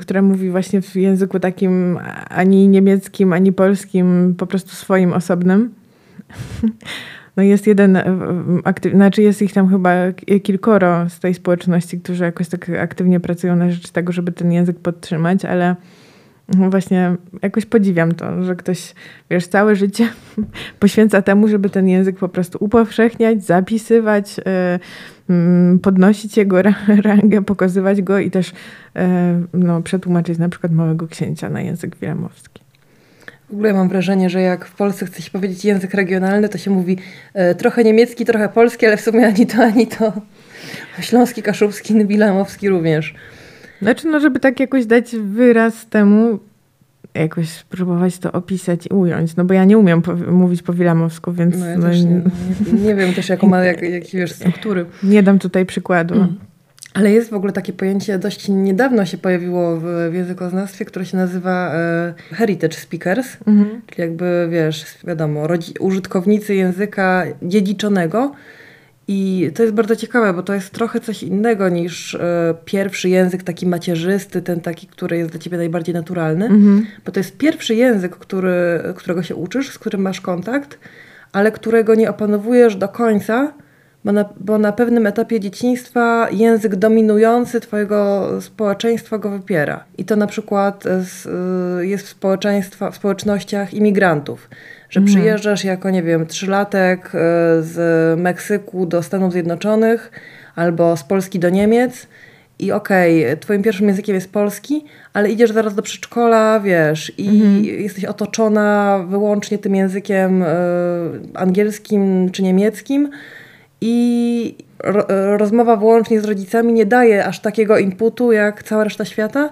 która mówi właśnie w języku takim ani niemieckim, ani polskim, po prostu swoim osobnym. No jest jeden, aktyw, znaczy jest ich tam chyba kilkoro z tej społeczności, którzy jakoś tak aktywnie pracują na rzecz tego, żeby ten język podtrzymać, ale właśnie jakoś podziwiam to, że ktoś, wiesz, całe życie poświęca temu, żeby ten język po prostu upowszechniać, zapisywać, yy, podnosić jego rangę, pokazywać go i też yy, no, przetłumaczyć na przykład Małego Księcia na język wilamowski. W ogóle mam wrażenie, że jak w Polsce chce się powiedzieć język regionalny, to się mówi e, trochę niemiecki, trochę polski, ale w sumie ani to, ani to. Śląski, kaszubski, wilamowski również. Znaczy, no żeby tak jakoś dać wyraz temu, jakoś spróbować to opisać i ująć, no bo ja nie umiem po, mówić po wilamowsku, więc... No ja no, nie, nie, nie, wiem też, jaką ma, jak, jakie wiesz, struktury. Nie dam tutaj przykładu. Mm. Ale jest w ogóle takie pojęcie, dość niedawno się pojawiło w, w językoznawstwie, które się nazywa e, heritage speakers, mhm. czyli jakby, wiesz, wiadomo, użytkownicy języka dziedziczonego. I to jest bardzo ciekawe, bo to jest trochę coś innego niż e, pierwszy język taki macierzysty, ten taki, który jest dla ciebie najbardziej naturalny, mhm. bo to jest pierwszy język, który, którego się uczysz, z którym masz kontakt, ale którego nie opanowujesz do końca, bo na, bo na pewnym etapie dzieciństwa język dominujący Twojego społeczeństwa go wypiera. I to na przykład z, y, jest w, społeczeństwa, w społecznościach imigrantów, że mhm. przyjeżdżasz jako, nie wiem, trzylatek y, z Meksyku do Stanów Zjednoczonych albo z Polski do Niemiec i okej, okay, twoim pierwszym językiem jest polski, ale idziesz zaraz do przedszkola, wiesz, i mhm. jesteś otoczona wyłącznie tym językiem y, angielskim czy niemieckim, i ro rozmowa wyłącznie z rodzicami nie daje aż takiego inputu jak cała reszta świata,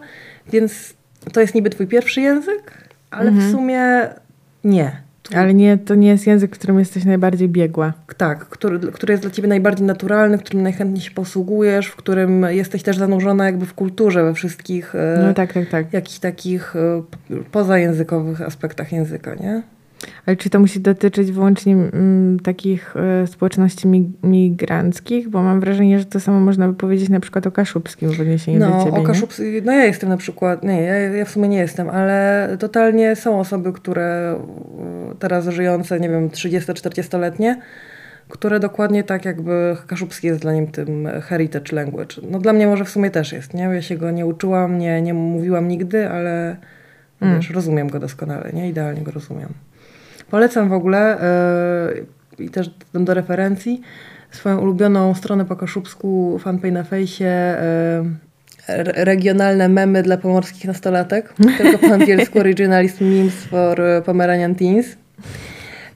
więc to jest niby twój pierwszy język, ale mhm. w sumie nie. Ale nie, to nie jest język, którym jesteś najbardziej biegła. Tak, który, który jest dla ciebie najbardziej naturalny, którym najchętniej się posługujesz, w którym jesteś też zanurzona jakby w kulturze, we wszystkich e, no tak, tak, tak. jakichś takich e, pozajęzykowych aspektach języka, nie? Ale czy to musi dotyczyć wyłącznie mm, takich y, społeczności migranckich? Bo mam wrażenie, że to samo można by powiedzieć na przykład o kaszubskim w odniesieniu no, do ciebie. O kaszubskim, no ja jestem na przykład, nie, ja, ja w sumie nie jestem, ale totalnie są osoby, które y, teraz żyjące, nie wiem, 30-40-letnie, które dokładnie tak jakby kaszubski jest dla nim tym heritage language. No dla mnie może w sumie też jest, nie? Ja się go nie uczyłam, nie, nie mówiłam nigdy, ale mm. wiesz, rozumiem go doskonale, nie? Idealnie go rozumiem. Polecam w ogóle yy, i też dam do referencji swoją ulubioną stronę po kaszubsku, fanpage na fejsie, yy, regionalne memy dla pomorskich nastolatek, tylko po angielsku Originalist Memes for Pomeranian Teens.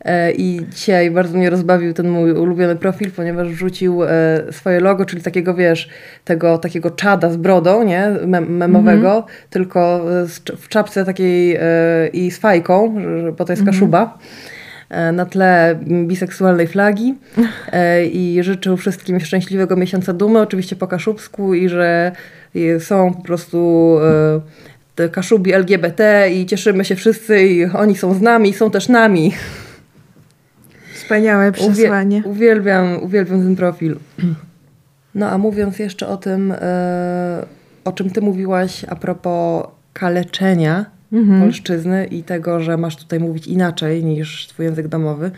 E, I dzisiaj bardzo mnie rozbawił ten mój ulubiony profil, ponieważ wrzucił swoje logo, czyli takiego, wiesz, tego takiego czada z brodą, nie, Mem memowego, mm -hmm. tylko w czapce takiej i z fajką, bo to jest mhm. kaszuba na tle biseksualnej flagi i życzył wszystkim szczęśliwego miesiąca dumy, oczywiście po kaszubsku i że są po prostu Kaszubi LGBT i cieszymy się wszyscy i oni są z nami, są też nami. Wspaniałe przesłanie. Uwie, uwielbiam, uwielbiam ten profil. No a mówiąc jeszcze o tym, e, o czym ty mówiłaś a propos kaleczenia mhm. polszczyzny i tego, że masz tutaj mówić inaczej niż twój język domowy,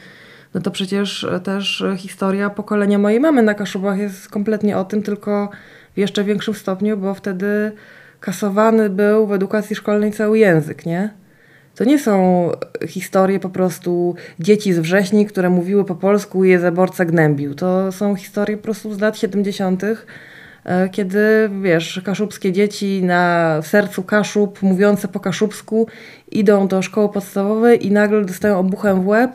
no to przecież też historia pokolenia mojej mamy na Kaszubach jest kompletnie o tym, tylko w jeszcze większym stopniu, bo wtedy kasowany był w edukacji szkolnej cały język, nie? To nie są historie po prostu dzieci z wrześni, które mówiły po polsku i je zaborca gnębił. To są historie po prostu z lat 70., e, kiedy, wiesz, kaszubskie dzieci na sercu Kaszub, mówiące po kaszubsku, idą do szkoły podstawowej i nagle dostają obuchem w łeb,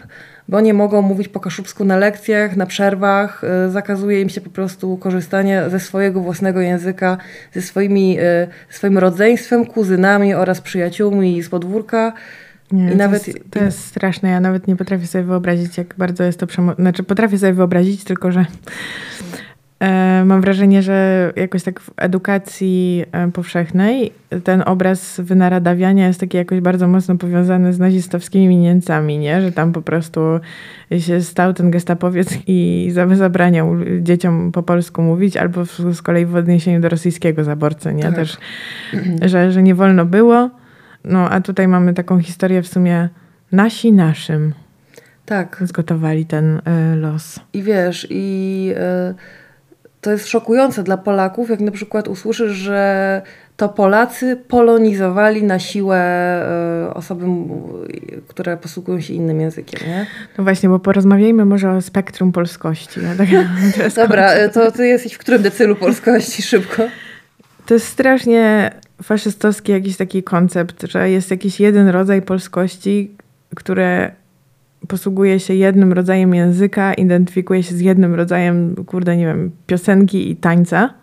bo nie mogą mówić po kaszubsku na lekcjach, na przerwach. E, zakazuje im się po prostu korzystania ze swojego własnego języka, ze swoimi, e, swoim rodzeństwem, kuzynami oraz przyjaciółmi z podwórka. Nie, I to nawet jest, to jest straszne. Ja nawet nie potrafię sobie wyobrazić, jak bardzo jest to przemo... Znaczy, potrafię sobie wyobrazić, tylko że mam wrażenie, że jakoś tak w edukacji e, powszechnej ten obraz wynaradawiania jest taki jakoś bardzo mocno powiązany z nazistowskimi Niemcami, nie? Że tam po prostu się stał ten gestapowiec i zabraniał dzieciom po polsku mówić, albo z kolei w odniesieniu do rosyjskiego zaborcy, nie? Tak. Też, że, że nie wolno było. No, a tutaj mamy taką historię w sumie nasi naszym. Tak. Zgotowali ten y, los. I wiesz, i... Y to jest szokujące dla Polaków, jak na przykład usłyszysz, że to Polacy polonizowali na siłę e, osoby, które posługują się innym językiem. Nie? No właśnie, bo porozmawiajmy może o spektrum polskości. Ja tak Dobra, e, to ty jesteś w którym decylu polskości szybko? To jest strasznie faszystowski jakiś taki koncept, że jest jakiś jeden rodzaj polskości, które posługuje się jednym rodzajem języka, identyfikuje się z jednym rodzajem, kurde, nie wiem, piosenki i tańca.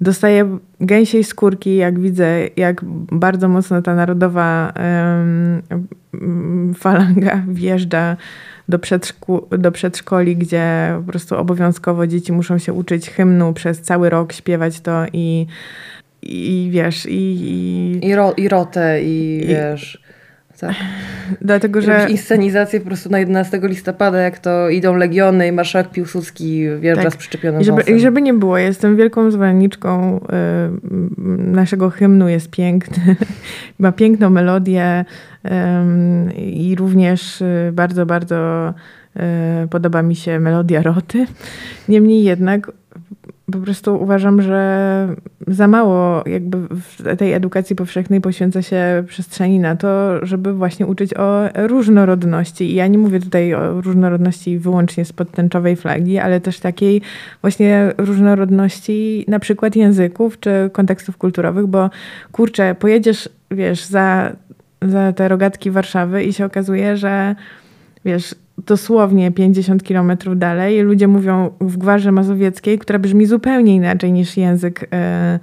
Dostaję gęsiej skórki, jak widzę, jak bardzo mocno ta narodowa um, falanga wjeżdża do, przedszku, do przedszkoli, gdzie po prostu obowiązkowo dzieci muszą się uczyć hymnu przez cały rok, śpiewać to i, i wiesz, i... I, I, ro, i rotę, i, i wiesz... Tak. Dlatego, że... inscenizację po prostu na 11 listopada, jak to idą Legiony i marszałek Piłsudski wjeżdża tak. z przyczepionym I żeby, I żeby nie było, jestem wielką zwolenniczką y, naszego hymnu, jest piękny, ma piękną melodię y, i również y, bardzo, bardzo y, podoba mi się melodia roty. Niemniej jednak po prostu uważam, że za mało jakby w tej edukacji powszechnej poświęca się przestrzeni na to, żeby właśnie uczyć o różnorodności. I ja nie mówię tutaj o różnorodności wyłącznie z podtęczowej flagi, ale też takiej właśnie różnorodności na przykład języków czy kontekstów kulturowych, bo kurczę, pojedziesz, wiesz, za, za te rogatki Warszawy i się okazuje, że wiesz, dosłownie 50 kilometrów dalej. Ludzie mówią w Gwarze Mazowieckiej, która brzmi zupełnie inaczej niż język, e,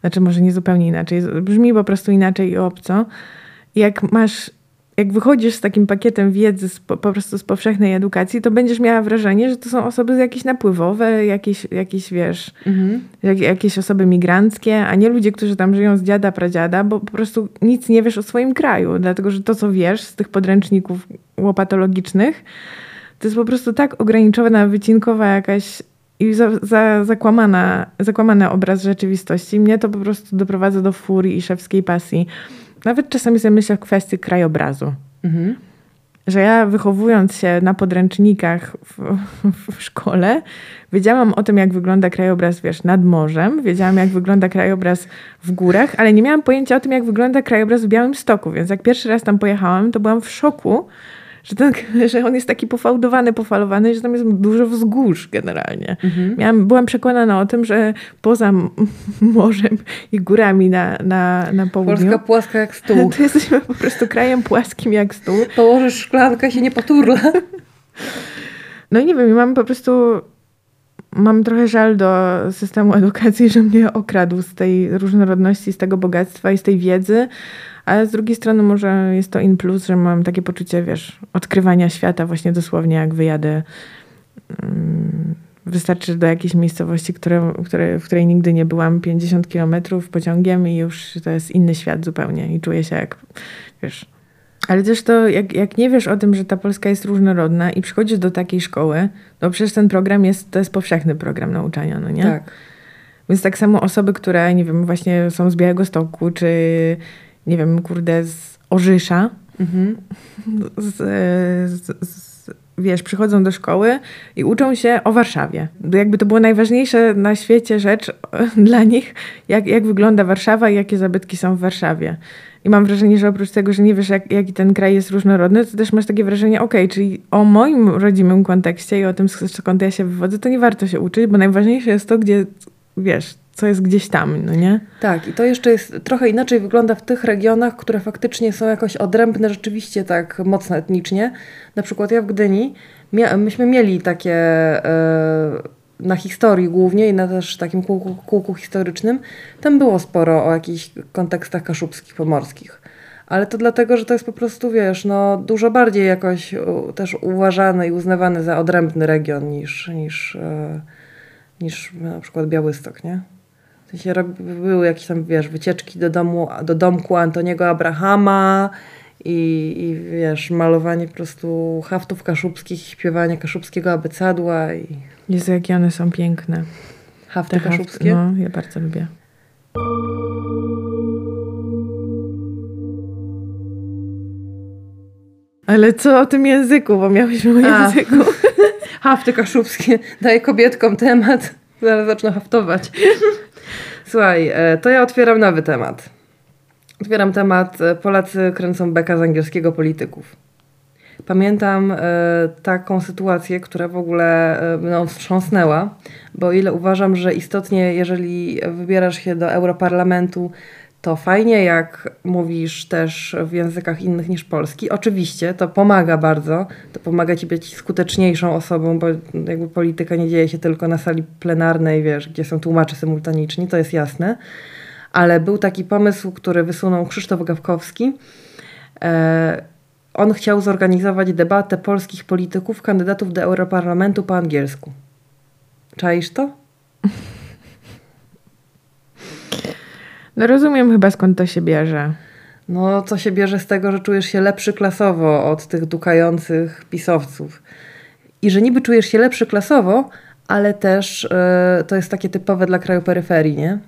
znaczy może nie zupełnie inaczej, brzmi po prostu inaczej i obco. Jak masz jak wychodzisz z takim pakietem wiedzy z, po, po, prostu z powszechnej edukacji, to będziesz miała wrażenie, że to są osoby jakieś napływowe, jakieś, jakieś wiesz, mhm. jak, jakieś osoby migranckie, a nie ludzie, którzy tam żyją z dziada, pradziada, bo po prostu nic nie wiesz o swoim kraju, dlatego że to, co wiesz z tych podręczników łopatologicznych, to jest po prostu tak ograniczona, wycinkowa jakaś i za, za, zakłamana, zakłamany obraz rzeczywistości. Mnie to po prostu doprowadza do furii i szewskiej pasji nawet czasami sobie myślę w kwestii krajobrazu. Mhm. Że ja wychowując się na podręcznikach w, w, szkole, wiedziałam o tym, jak wygląda krajobraz, wiesz, nad morzem, wiedziałam, jak wygląda krajobraz w górach, ale nie miałam pojęcia o tym, jak wygląda krajobraz w Białym Stoku. Więc jak pierwszy raz tam pojechałam, to byłam w szoku, że, ten, że on jest taki pofałdowany, pofalowany, że tam jest dużo wzgórz generalnie. Mhm. Miałam, byłam przekonana o tym, że poza morzem i górami na, na, na południu... Polska płaska jak stół. To jesteśmy po prostu krajem płaskim jak stół. Położysz szklankę, się nie poturla. No i nie wiem, mam po prostu mam trochę żal do systemu edukacji, że mnie okradł z tej różnorodności, z tego bogactwa i z tej wiedzy, ale z drugiej strony może jest to in plus, że mam takie poczucie, wiesz, odkrywania świata właśnie dosłownie jak wyjadę um, Wystarczy do jakiejś miejscowości, które, które, w której nigdy nie byłam, 50 kilometrów pociągiem i już to jest inny świat zupełnie i czuję się jak, wiesz... Ale też to, jak, jak nie wiesz o tym, że ta Polska jest różnorodna i przychodzisz do takiej szkoły, to przecież ten program jest, to jest powszechny program nauczania, no nie? Tak. Więc tak samo osoby, które, nie wiem, właśnie są z Białego Stoku, czy nie wiem, kurde, z Orzysza, mhm. z, z, z, wiesz, przychodzą do szkoły i uczą się o Warszawie. Jakby to było najważniejsze na świecie rzecz dla nich, jak, jak wygląda Warszawa i jakie zabytki są w Warszawie. I mam wrażenie, że oprócz tego, że nie wiesz, jak, jaki ten kraj jest różnorodny, to też masz takie wrażenie, okej, okay, czyli o moim rodzimym kontekście i o tym, skąd ja się wywodzę, to nie warto się uczyć, bo najważniejsze jest to, gdzie, wiesz, co jest gdzieś tam, no nie? Tak, i to jeszcze jest trochę inaczej wygląda w tych regionach, które faktycznie są jakoś odrębne rzeczywiście tak mocno etnicznie. Na przykład ja w Gdyni, myśmy mieli takie e, na historii głównie i na też takim kółku, kółku historycznym, tam było sporo o jakichś kontekstach kaszubskich, pomorskich. Ale to dlatego, że to jest po prostu, wiesz, no, dużo bardziej jakoś też uważany i uznawany za odrębny region niż, niż, e, niż na przykład Białystok, nie? Sensie były jakieś tam, wiesz, wycieczki do domu, do domku Antoniego Abrahama i, i wiesz, malowanie po prostu haftów kaszubskich, śpiewanie kaszubskiego abecadła i... Jezu, jakie one są piękne. Hafty Te kaszubskie? no, ja bardzo lubię. Ale co o tym języku, bo miałyśmy o języku. Hafty kaszubskie. Daję kobietkom temat. Zaraz zacznę haftować. Słuchaj, e, to ja otwieram nowy temat. Otwieram temat e, Polacy kręcą beka z angielskiego polityków. Pamiętam e, taką sytuację, która w ogóle no, wstrząsnęła, bo ile uważam, że istotnie, jeżeli wybierasz się do Europarlamentu, to fajnie, jak mówisz też w językach innych niż polski. Oczywiście to pomaga bardzo, to pomaga ci być skuteczniejszą osobą, bo jakby polityka nie dzieje się tylko na sali plenarnej, wiesz, gdzie są tłumacze symultaniczni, to jest jasne. Ale był taki pomysł, który wysunął Krzysztof Gawkowski. E, on chciał zorganizować debatę polskich polityków, kandydatów do Europarlamentu po angielsku. Czaisz to? No rozumiem chyba skąd to się bierze. No, co się bierze z tego, że czujesz się lepszy klasowo od tych dukających pisowców. I że niby czujesz się lepszy klasowo, ale też yy, to jest takie typowe dla kraju peryferii, nie?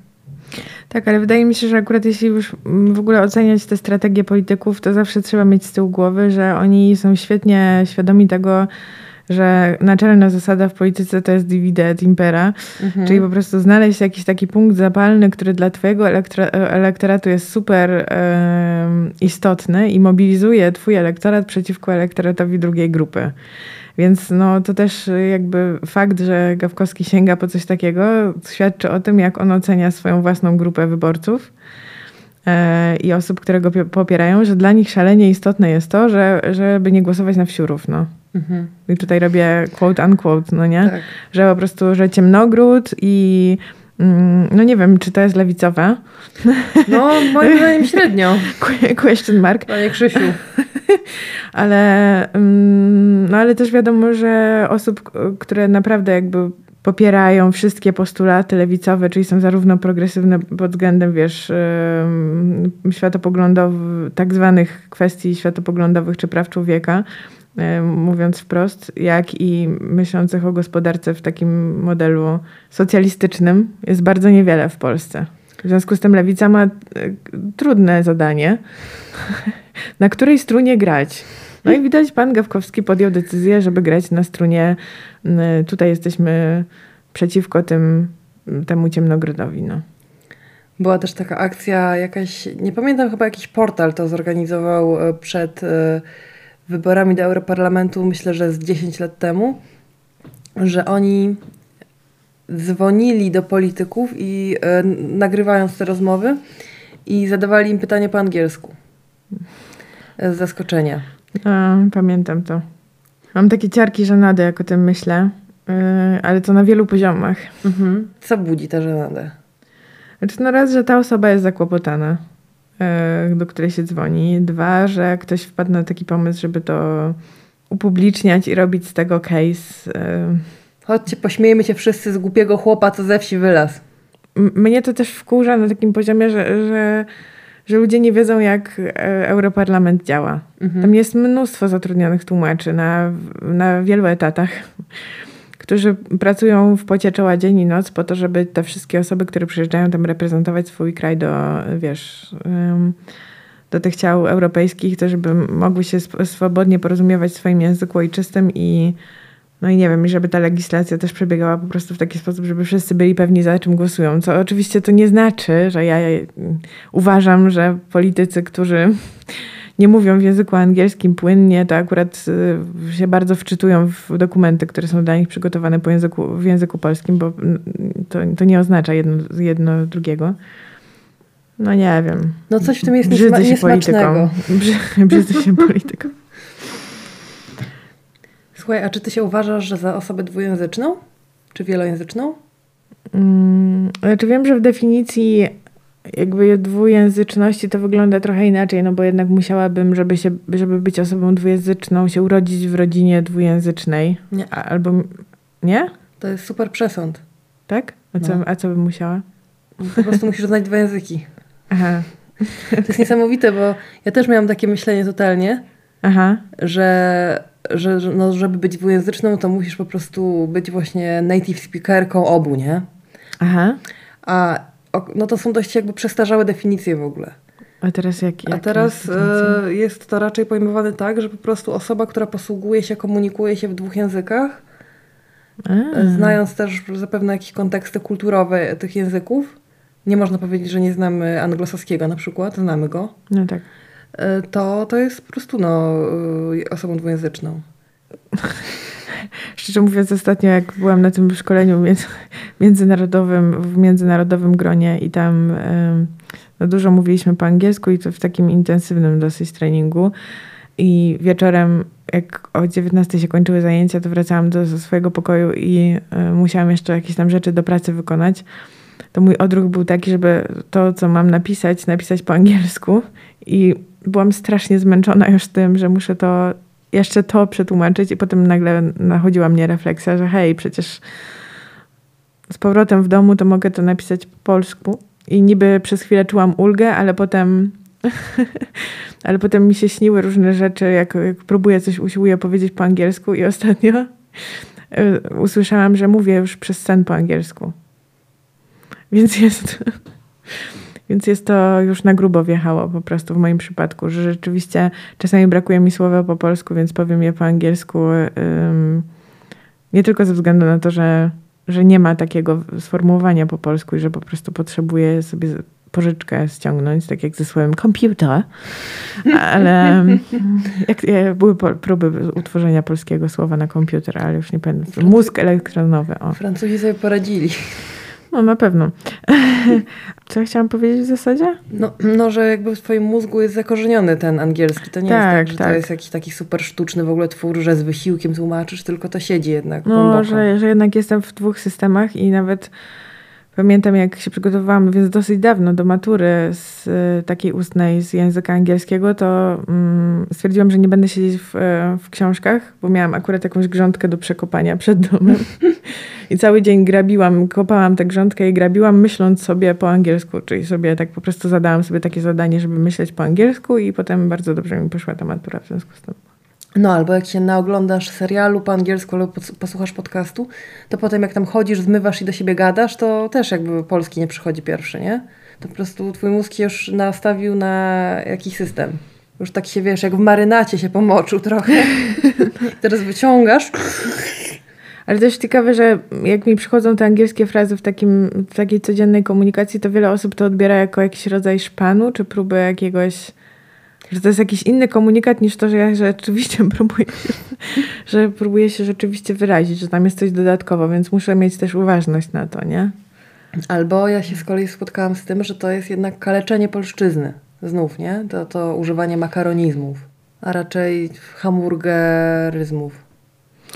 Tak, ale wydaje mi się, że akurat jeśli już w ogóle oceniać te strategie polityków, to zawsze trzeba mieć z tyłu głowy, że oni są świetnie świadomi tego, że naczelna zasada w polityce to jest divide et impera, mhm. czyli po prostu znaleźć jakiś taki punkt zapalny, który dla twojego elektoratu jest super e, istotny i mobilizuje twój elektorat przeciwko elektoratowi drugiej grupy. Więc no, to też jakby fakt, że Gawkowski sięga po coś takiego, świadczy o tym, jak on ocenia swoją własną grupę wyborców i osób, które go popierają, że dla nich szalenie istotne jest to, że, żeby nie głosować na wsiurów. No. Mhm. I tutaj robię quote unquote, no nie? Tak. Że po prostu, że ciemnogród i mm, no nie wiem, czy to jest lewicowe. No, moim zdaniem średnio. Question mark. Panie Krzysiu. ale, mm, no ale też wiadomo, że osób, które naprawdę jakby popierają wszystkie postulaty lewicowe, czyli są zarówno progresywne pod względem, wiesz, światopoglądowych, tak zwanych kwestii światopoglądowych czy praw człowieka, mówiąc wprost, jak i myślących o gospodarce w takim modelu socjalistycznym jest bardzo niewiele w Polsce. W związku z tym lewica ma e, trudne zadanie, na której strunie grać. No i widać, pan Gawkowski podjął decyzję, żeby grać na strunie. Tutaj jesteśmy przeciwko tym, temu ciemnogrodowi. No. Była też taka akcja jakaś, nie pamiętam, chyba jakiś portal to zorganizował e, przed wyborami do Europarlamentu, myślę, że z 10 lat temu, że oni dzwonili do polityków i e, nagrywając te rozmowy i zadawali im pytanie po angielsku. Z zaskoczenia. A, pamiętam to. Mam takie ciarki żenady, jak o tym myślę, yy, ale to na wielu poziomach. Mhm. Co budzi ta żenada? Znaczy, no raz, że ta osoba jest zakłopotana. E, do której się dzwoni. Dwa, że ktoś wpadł na taki pomysł, żeby to upubliczniać i robić z tego case. E, Chodźcie, pośmiejmy się wszyscy z głupiego chłopa, co ze wsi wylazł. M- Mnie to też wkurza na takim poziomie, że, że, że ludzie nie wiedzą, jak e, Europarlament działa. Tam jest mnóstwo zatrudnionych tłumaczy na, na wielu etatach, którzy pracują w pocie czoła dzień i noc po to, żeby te wszystkie osoby, które przyjeżdżają tam reprezentować swój kraj do, wiesz, do tych ciał europejskich, to żeby mogły się swobodnie porozumiewać w swoim języku ojczystym i no i nie wiem, i żeby ta legislacja też przebiegała po prostu w taki sposób, żeby wszyscy byli pewni za czym głosują. Co oczywiście to nie znaczy, że ja mm, uważam, że politycy, którzy nie mówią w języku angielskim płynnie, to akurat y, się bardzo wczytują w dokumenty, które są dla nich przygotowane po języku, w języku polskim, bo mm, to, to nie oznacza jedno, jedno drugiego. No nie wiem. No coś w tym jest Brzydzę niesma- się niesmacznego. polityką. Brzy- Brzydzę się polityką. Słuchaj, a czy ty się uważasz, że za osobę dwujęzyczną? Czy wielojęzyczną? Mm, Znaczy wiem, że w definicji jakby dwujęzyczności to wygląda trochę inaczej, no bo jednak musiałabym, żeby, się, żeby być osobą dwujęzyczną, się urodzić w rodzinie dwujęzycznej. Nie. A, albo... Nie? To jest super przesąd. Tak? A co, No. a co bym musiała? Po prostu musisz znać dwa języki. Aha. To jest niesamowite, bo ja też miałam takie myślenie totalnie, Aha. że, że, no, żeby być dwujęzyczną, to musisz po prostu być właśnie native speakerką obu, nie? Aha. A no to są dość jakby przestarzałe definicje w ogóle. A teraz jak, A jak teraz jest sytuacja? e, jest to raczej pojmowane tak, że po prostu osoba, która posługuje się, komunikuje się w dwóch językach, A. znając też zapewne jakieś konteksty kulturowe tych języków, nie można powiedzieć, że nie znamy anglosaskiego na przykład, znamy go, No tak. E, to, to jest po prostu no, e, osobą dwujęzyczną. Szczerze mówiąc, ostatnio jak byłam na tym szkoleniu między, międzynarodowym, w międzynarodowym gronie i tam no dużo mówiliśmy po angielsku i to w takim intensywnym dosyć treningu. I wieczorem, jak o 19 się kończyły zajęcia, to wracałam do swojego pokoju i e, musiałam jeszcze jakieś tam rzeczy do pracy wykonać. To mój odruch był taki, żeby to, co mam napisać, napisać po angielsku. I byłam strasznie zmęczona już tym, że muszę to jeszcze to przetłumaczyć i potem nagle nachodziła mnie refleksja, że hej, przecież z powrotem w domu to mogę to napisać po polsku. I niby przez chwilę czułam ulgę, ale potem ale potem mi się śniły różne rzeczy, jak, jak próbuję coś, usiłuję powiedzieć po angielsku i ostatnio y, usłyszałam, że mówię już przez sen po angielsku. Więc jest, więc jest to już na grubo wjechało po prostu w moim przypadku, że rzeczywiście czasami brakuje mi słowa po polsku, więc powiem je po angielsku. nie tylko ze względu na to, że, że nie ma takiego sformułowania po polsku i że po prostu potrzebuję sobie pożyczkę ściągnąć, tak jak ze słowem komputer, ale jak, jak były próby utworzenia polskiego słowa na komputer, ale już nie pamiętam. Mózg elektronowy. O. Francuzi sobie poradzili. No na pewno. Co ja chciałam powiedzieć w zasadzie? No, no, że jakby w twoim mózgu jest zakorzeniony ten angielski. To nie jest Tak, tak, że tak. to jest jakiś taki super sztuczny w ogóle twór, że z wysiłkiem tłumaczysz, tylko to siedzi jednak No, głęboko. że, że jednak jestem w dwóch systemach i nawet pamiętam, jak się przygotowywałam, więc dosyć dawno do matury z y, takiej ustnej z języka angielskiego, to mm, stwierdziłam, że nie będę siedzieć w, e, w książkach, bo miałam akurat jakąś grządkę do przekopania przed domem. I cały dzień grabiłam, kopałam tę grządkę i grabiłam, myśląc sobie po angielsku, czyli sobie tak po prostu zadałam sobie takie zadanie, żeby myśleć po angielsku i potem bardzo dobrze mi poszła ta matura w związku z tym. No albo jak się naoglądasz serialu po angielsku pos- posłuchasz podcastu, to potem jak tam chodzisz, zmywasz i do siebie gadasz, to też jakby polski nie przychodzi pierwszy, nie? To po prostu twój mózg już nastawił na jakiś system. Już tak się, wiesz, jak w marynacie się pomoczył trochę. Teraz wyciągasz. Ale też ciekawe, że jak mi przychodzą te angielskie frazy w, takim, w takiej codziennej komunikacji, to wiele osób to odbiera jako jakiś rodzaj szpanu, czy próbę jakiegoś, że to jest jakiś inny komunikat niż to, że ja rzeczywiście próbuję, że próbuję się rzeczywiście wyrazić, że tam jest coś dodatkowo, więc muszę mieć też uważność na to, nie? Albo ja się z kolei spotkałam z tym, że to jest jednak kaleczenie polszczyzny. Znów, nie? To, to używanie makaronizmów, a raczej hamburgeryzmów,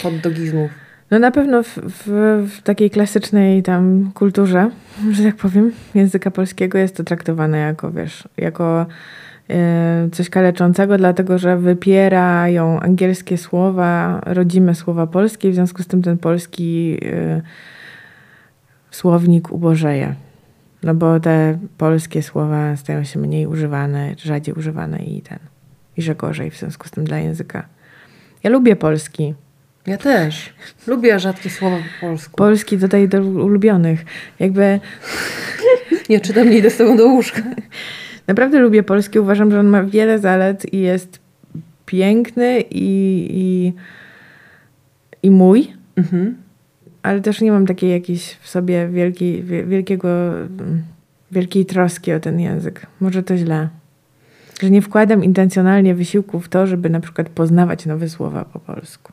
hotdogizmów. No na pewno w, w, w takiej klasycznej tam kulturze, że tak powiem, języka polskiego jest to traktowane jako, wiesz, jako coś kaleczącego, dlatego że wypierają angielskie słowa, rodzime słowa polskie, w związku z tym ten polski y, słownik ubożeje. No bo te polskie słowa stają się mniej używane, rzadziej używane i ten, i że gorzej w związku z tym dla języka. Ja lubię polski. Ja też. Lubię rzadkie słowa po polsku. Polski dodaję do ulubionych. Jakby... Nie czytam, nie idę z tobą do łóżka. Naprawdę lubię polski. Uważam, że on ma wiele zalet i jest piękny i, i, i mój. Mhm. Ale też nie mam takiej jakiejś w sobie wielkiej, wielkiego, wielkiej troski o ten język. Może to źle. Że nie wkładam intencjonalnie wysiłku w to, żeby na przykład poznawać nowe słowa po polsku.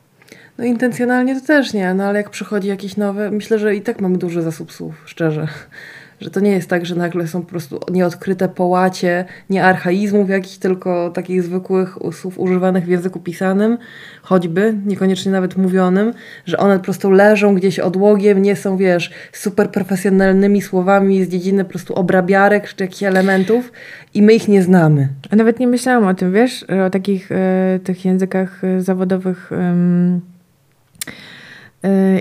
No intencjonalnie to też nie, no ale jak przychodzi jakieś nowe, myślę, że i tak mamy duży zasób słów, szczerze. Że to nie jest tak, że nagle są po prostu nieodkryte połacie, nie archaizmów jakichś, tylko takich zwykłych słów używanych w języku pisanym, choćby, niekoniecznie nawet mówionym, że one po prostu leżą gdzieś odłogiem, nie są, wiesz, super profesjonalnymi słowami z dziedziny po prostu obrabiarek czy jakichś elementów i my ich nie znamy. A nawet nie myślałam o tym, wiesz, o takich e, tych językach e, zawodowych... Y,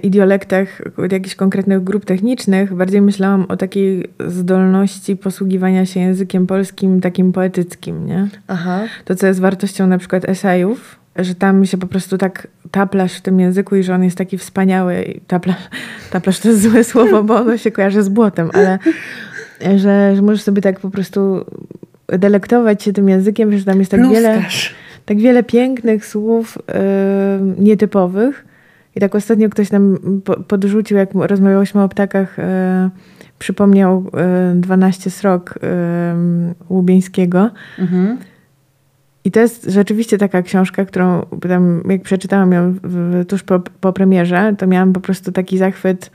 i dialektach jakichś konkretnych grup technicznych, bardziej myślałam o takiej zdolności posługiwania się językiem polskim takim poetyckim, nie? Aha. To, co jest wartością na przykład esejów, że tam się po prostu tak taplasz w tym języku i że on jest taki wspaniały. Taplasz, taplasz to jest złe słowo, bo ono się kojarzy z błotem, ale że, że możesz sobie tak po prostu delektować się tym językiem, że tam jest tak wiele, tak wiele pięknych słów yy, nietypowych, i tak ostatnio ktoś nam podrzucił, jak rozmawiałyśmy o ptakach, e, przypomniał e, 12 srok e, Łubieńskiego. Mhm. I to jest rzeczywiście taka książka, którą tam, jak przeczytałam ją w, tuż po, po premierze, to miałam po prostu taki zachwyt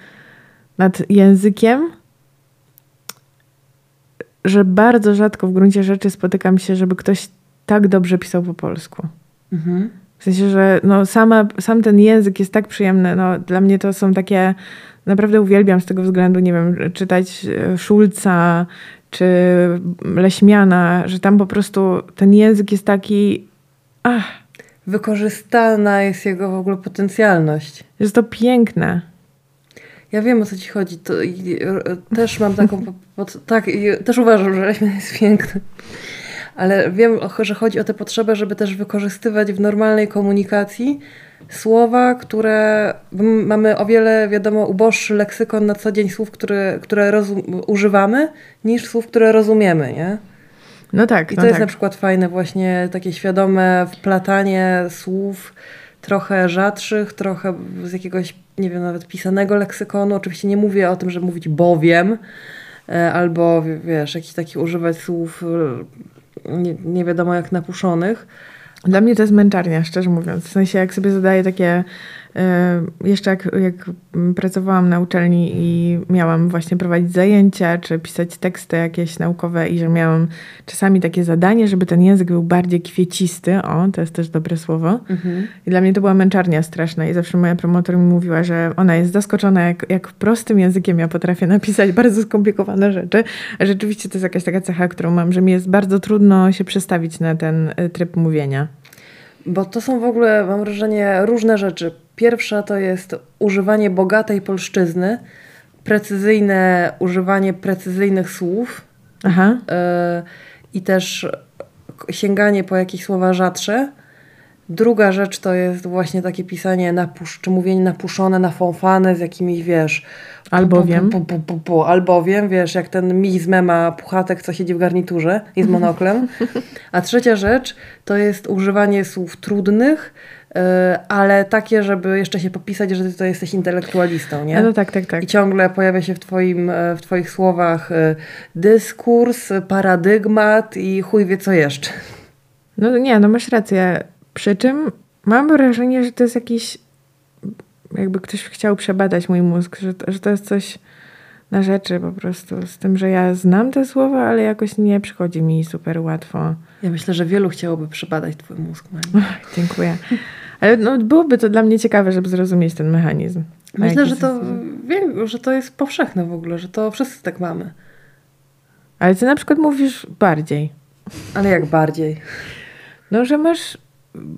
nad językiem, że bardzo rzadko w gruncie rzeczy spotykam się, żeby ktoś tak dobrze pisał po polsku. Mhm. W sensie, że no sama, sam ten język jest tak przyjemny. No, dla mnie to są takie, naprawdę uwielbiam z tego względu, nie wiem, czytać e, Szulca czy Leśmiana, że tam po prostu ten język jest taki... Ach. Wykorzystana jest jego w ogóle potencjalność. Jest to piękne. Ja wiem o co ci chodzi. To, też mam taką. Pod, tak, też uważam, że Leśmian jest piękny ale wiem, że chodzi o tę potrzebę, żeby też wykorzystywać w normalnej komunikacji słowa, które mamy o wiele, wiadomo, uboższy leksykon na co dzień słów, które, które używamy, niż słów, które rozumiemy, nie? No tak. I no to jest tak. na przykład fajne właśnie takie świadome wplatanie słów trochę rzadszych, trochę z jakiegoś, nie wiem, nawet pisanego leksykonu. Oczywiście nie mówię o tym, żeby mówić bowiem, e, albo wiesz, jakichś takich używać słów nie, nie wiadomo jak napuszonych. Dla mnie to jest męczarnia, szczerze mówiąc. W sensie, jak sobie zadaję takie jeszcze jak, jak pracowałam na uczelni i miałam właśnie prowadzić zajęcia, czy pisać teksty jakieś naukowe i że miałam czasami takie zadanie, żeby ten język był bardziej kwiecisty, o, to jest też dobre słowo. Mhm. I dla mnie to była męczarnia straszna i zawsze moja promotor mi mówiła, że ona jest zaskoczona, jak, jak prostym językiem ja potrafię napisać bardzo skomplikowane rzeczy. A rzeczywiście to jest jakaś taka cecha, którą mam, że mi jest bardzo trudno się przestawić na ten e, tryb mówienia. Bo to są w ogóle, mam wrażenie, różne rzeczy. Pierwsza to jest używanie bogatej polszczyzny, precyzyjne używanie precyzyjnych słów Aha. Y i też sięganie po jakieś słowa rzadsze. Druga rzecz to jest właśnie takie pisanie, napusz, czy mówienie napuszone, nafonfane z jakimiś, wiesz... Albowiem. Pu, pu, pu, pu, albowiem, wiesz, jak ten mi z mema puchatek, co siedzi w garniturze i z monoklem. A trzecia rzecz to jest używanie słów trudnych, ale takie, żeby jeszcze się popisać, że ty to jesteś intelektualistą, nie? No tak, tak, tak. I ciągle pojawia się w, twoim, e, w twoich słowach e, dyskurs, paradygmat i chuj wie co jeszcze. No nie, no masz rację. Przy czym mam wrażenie, że to jest jakiś jakby ktoś chciał przebadać mój mózg, że, że to jest coś na rzeczy po prostu. Z tym, że ja znam te słowa, ale jakoś nie przychodzi mi super łatwo. Ja myślę, że wielu chciałoby przebadać twój mózg. dziękuję. Ale no, byłoby to dla mnie ciekawe, żeby zrozumieć ten mechanizm. Myślę, że to, wiem, że to jest powszechne w ogóle, że to wszyscy tak mamy. Ale ty na przykład mówisz bardziej. Ale jak bardziej? No, że masz,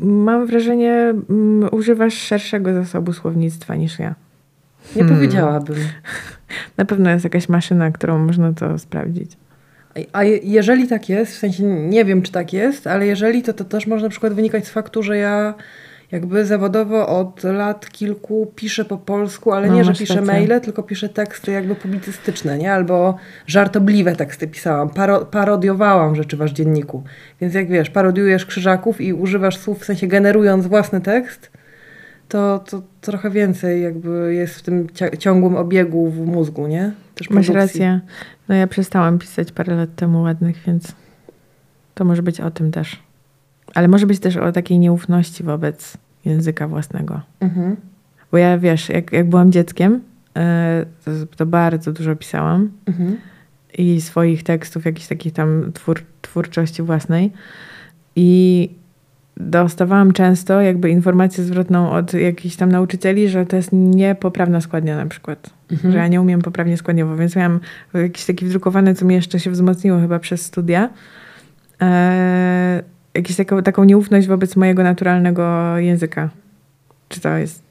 mam wrażenie, um, używasz szerszego zasobu słownictwa niż ja. Nie hmm. powiedziałabym. Na pewno jest jakaś maszyna, którą można to sprawdzić. A jeżeli tak jest, w sensie nie wiem, czy tak jest, ale jeżeli, to to też może na przykład wynikać z faktu, że ja jakby zawodowo od lat kilku piszę po polsku, ale no, nie, że piszę rację. maile, tylko piszę teksty jakby publicystyczne, nie? Albo żartobliwe teksty pisałam, paro parodiowałam rzeczy w dzienniku. Więc jak wiesz, parodiujesz krzyżaków i używasz słów, w sensie generując własny tekst, to, to trochę więcej jakby jest w tym ciągłym obiegu w mózgu, nie? Też Masz rację. No ja przestałam pisać parę lat temu ładnych, więc to może być o tym też. Ale może być też o takiej nieufności wobec języka własnego. Mhm. Bo ja wiesz, jak, jak byłam dzieckiem, e, to, to bardzo dużo pisałam mhm. i swoich tekstów, jakiejś takiej tam twór, twórczości własnej. I dostawałam często jakby informację zwrotną od jakichś tam nauczycieli, że to jest niepoprawna składnia na przykład. Mhm. Że ja nie umiem poprawnie składniowo, więc miałam jakiś taki wdrukowany, co mi jeszcze się wzmocniło chyba przez studia. E, jakąś taką, taką nieufność wobec mojego naturalnego języka. Czy to jest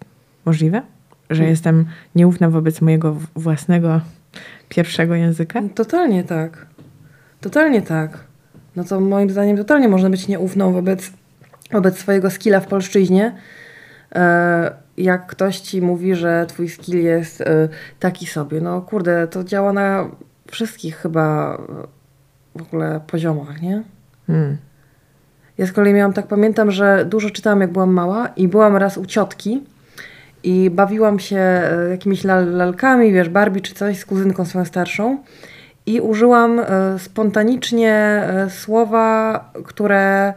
możliwe? Że hmm. jestem nieufna wobec mojego własnego pierwszego języka? Totalnie tak. Totalnie tak. No to moim zdaniem totalnie można być nieufną wobec, wobec swojego skilla w polszczyźnie. E, jak ktoś ci mówi, że twój skill jest e, taki sobie, no kurde, to działa na wszystkich chyba w ogóle poziomach, nie? Hmm. Ja z kolei miałam, tak pamiętam, że dużo czytałam jak byłam mała i byłam raz u ciotki i bawiłam się e, jakimiś lalkami, wiesz, Barbie czy coś z kuzynką swoją starszą i użyłam e, spontanicznie e, słowa, które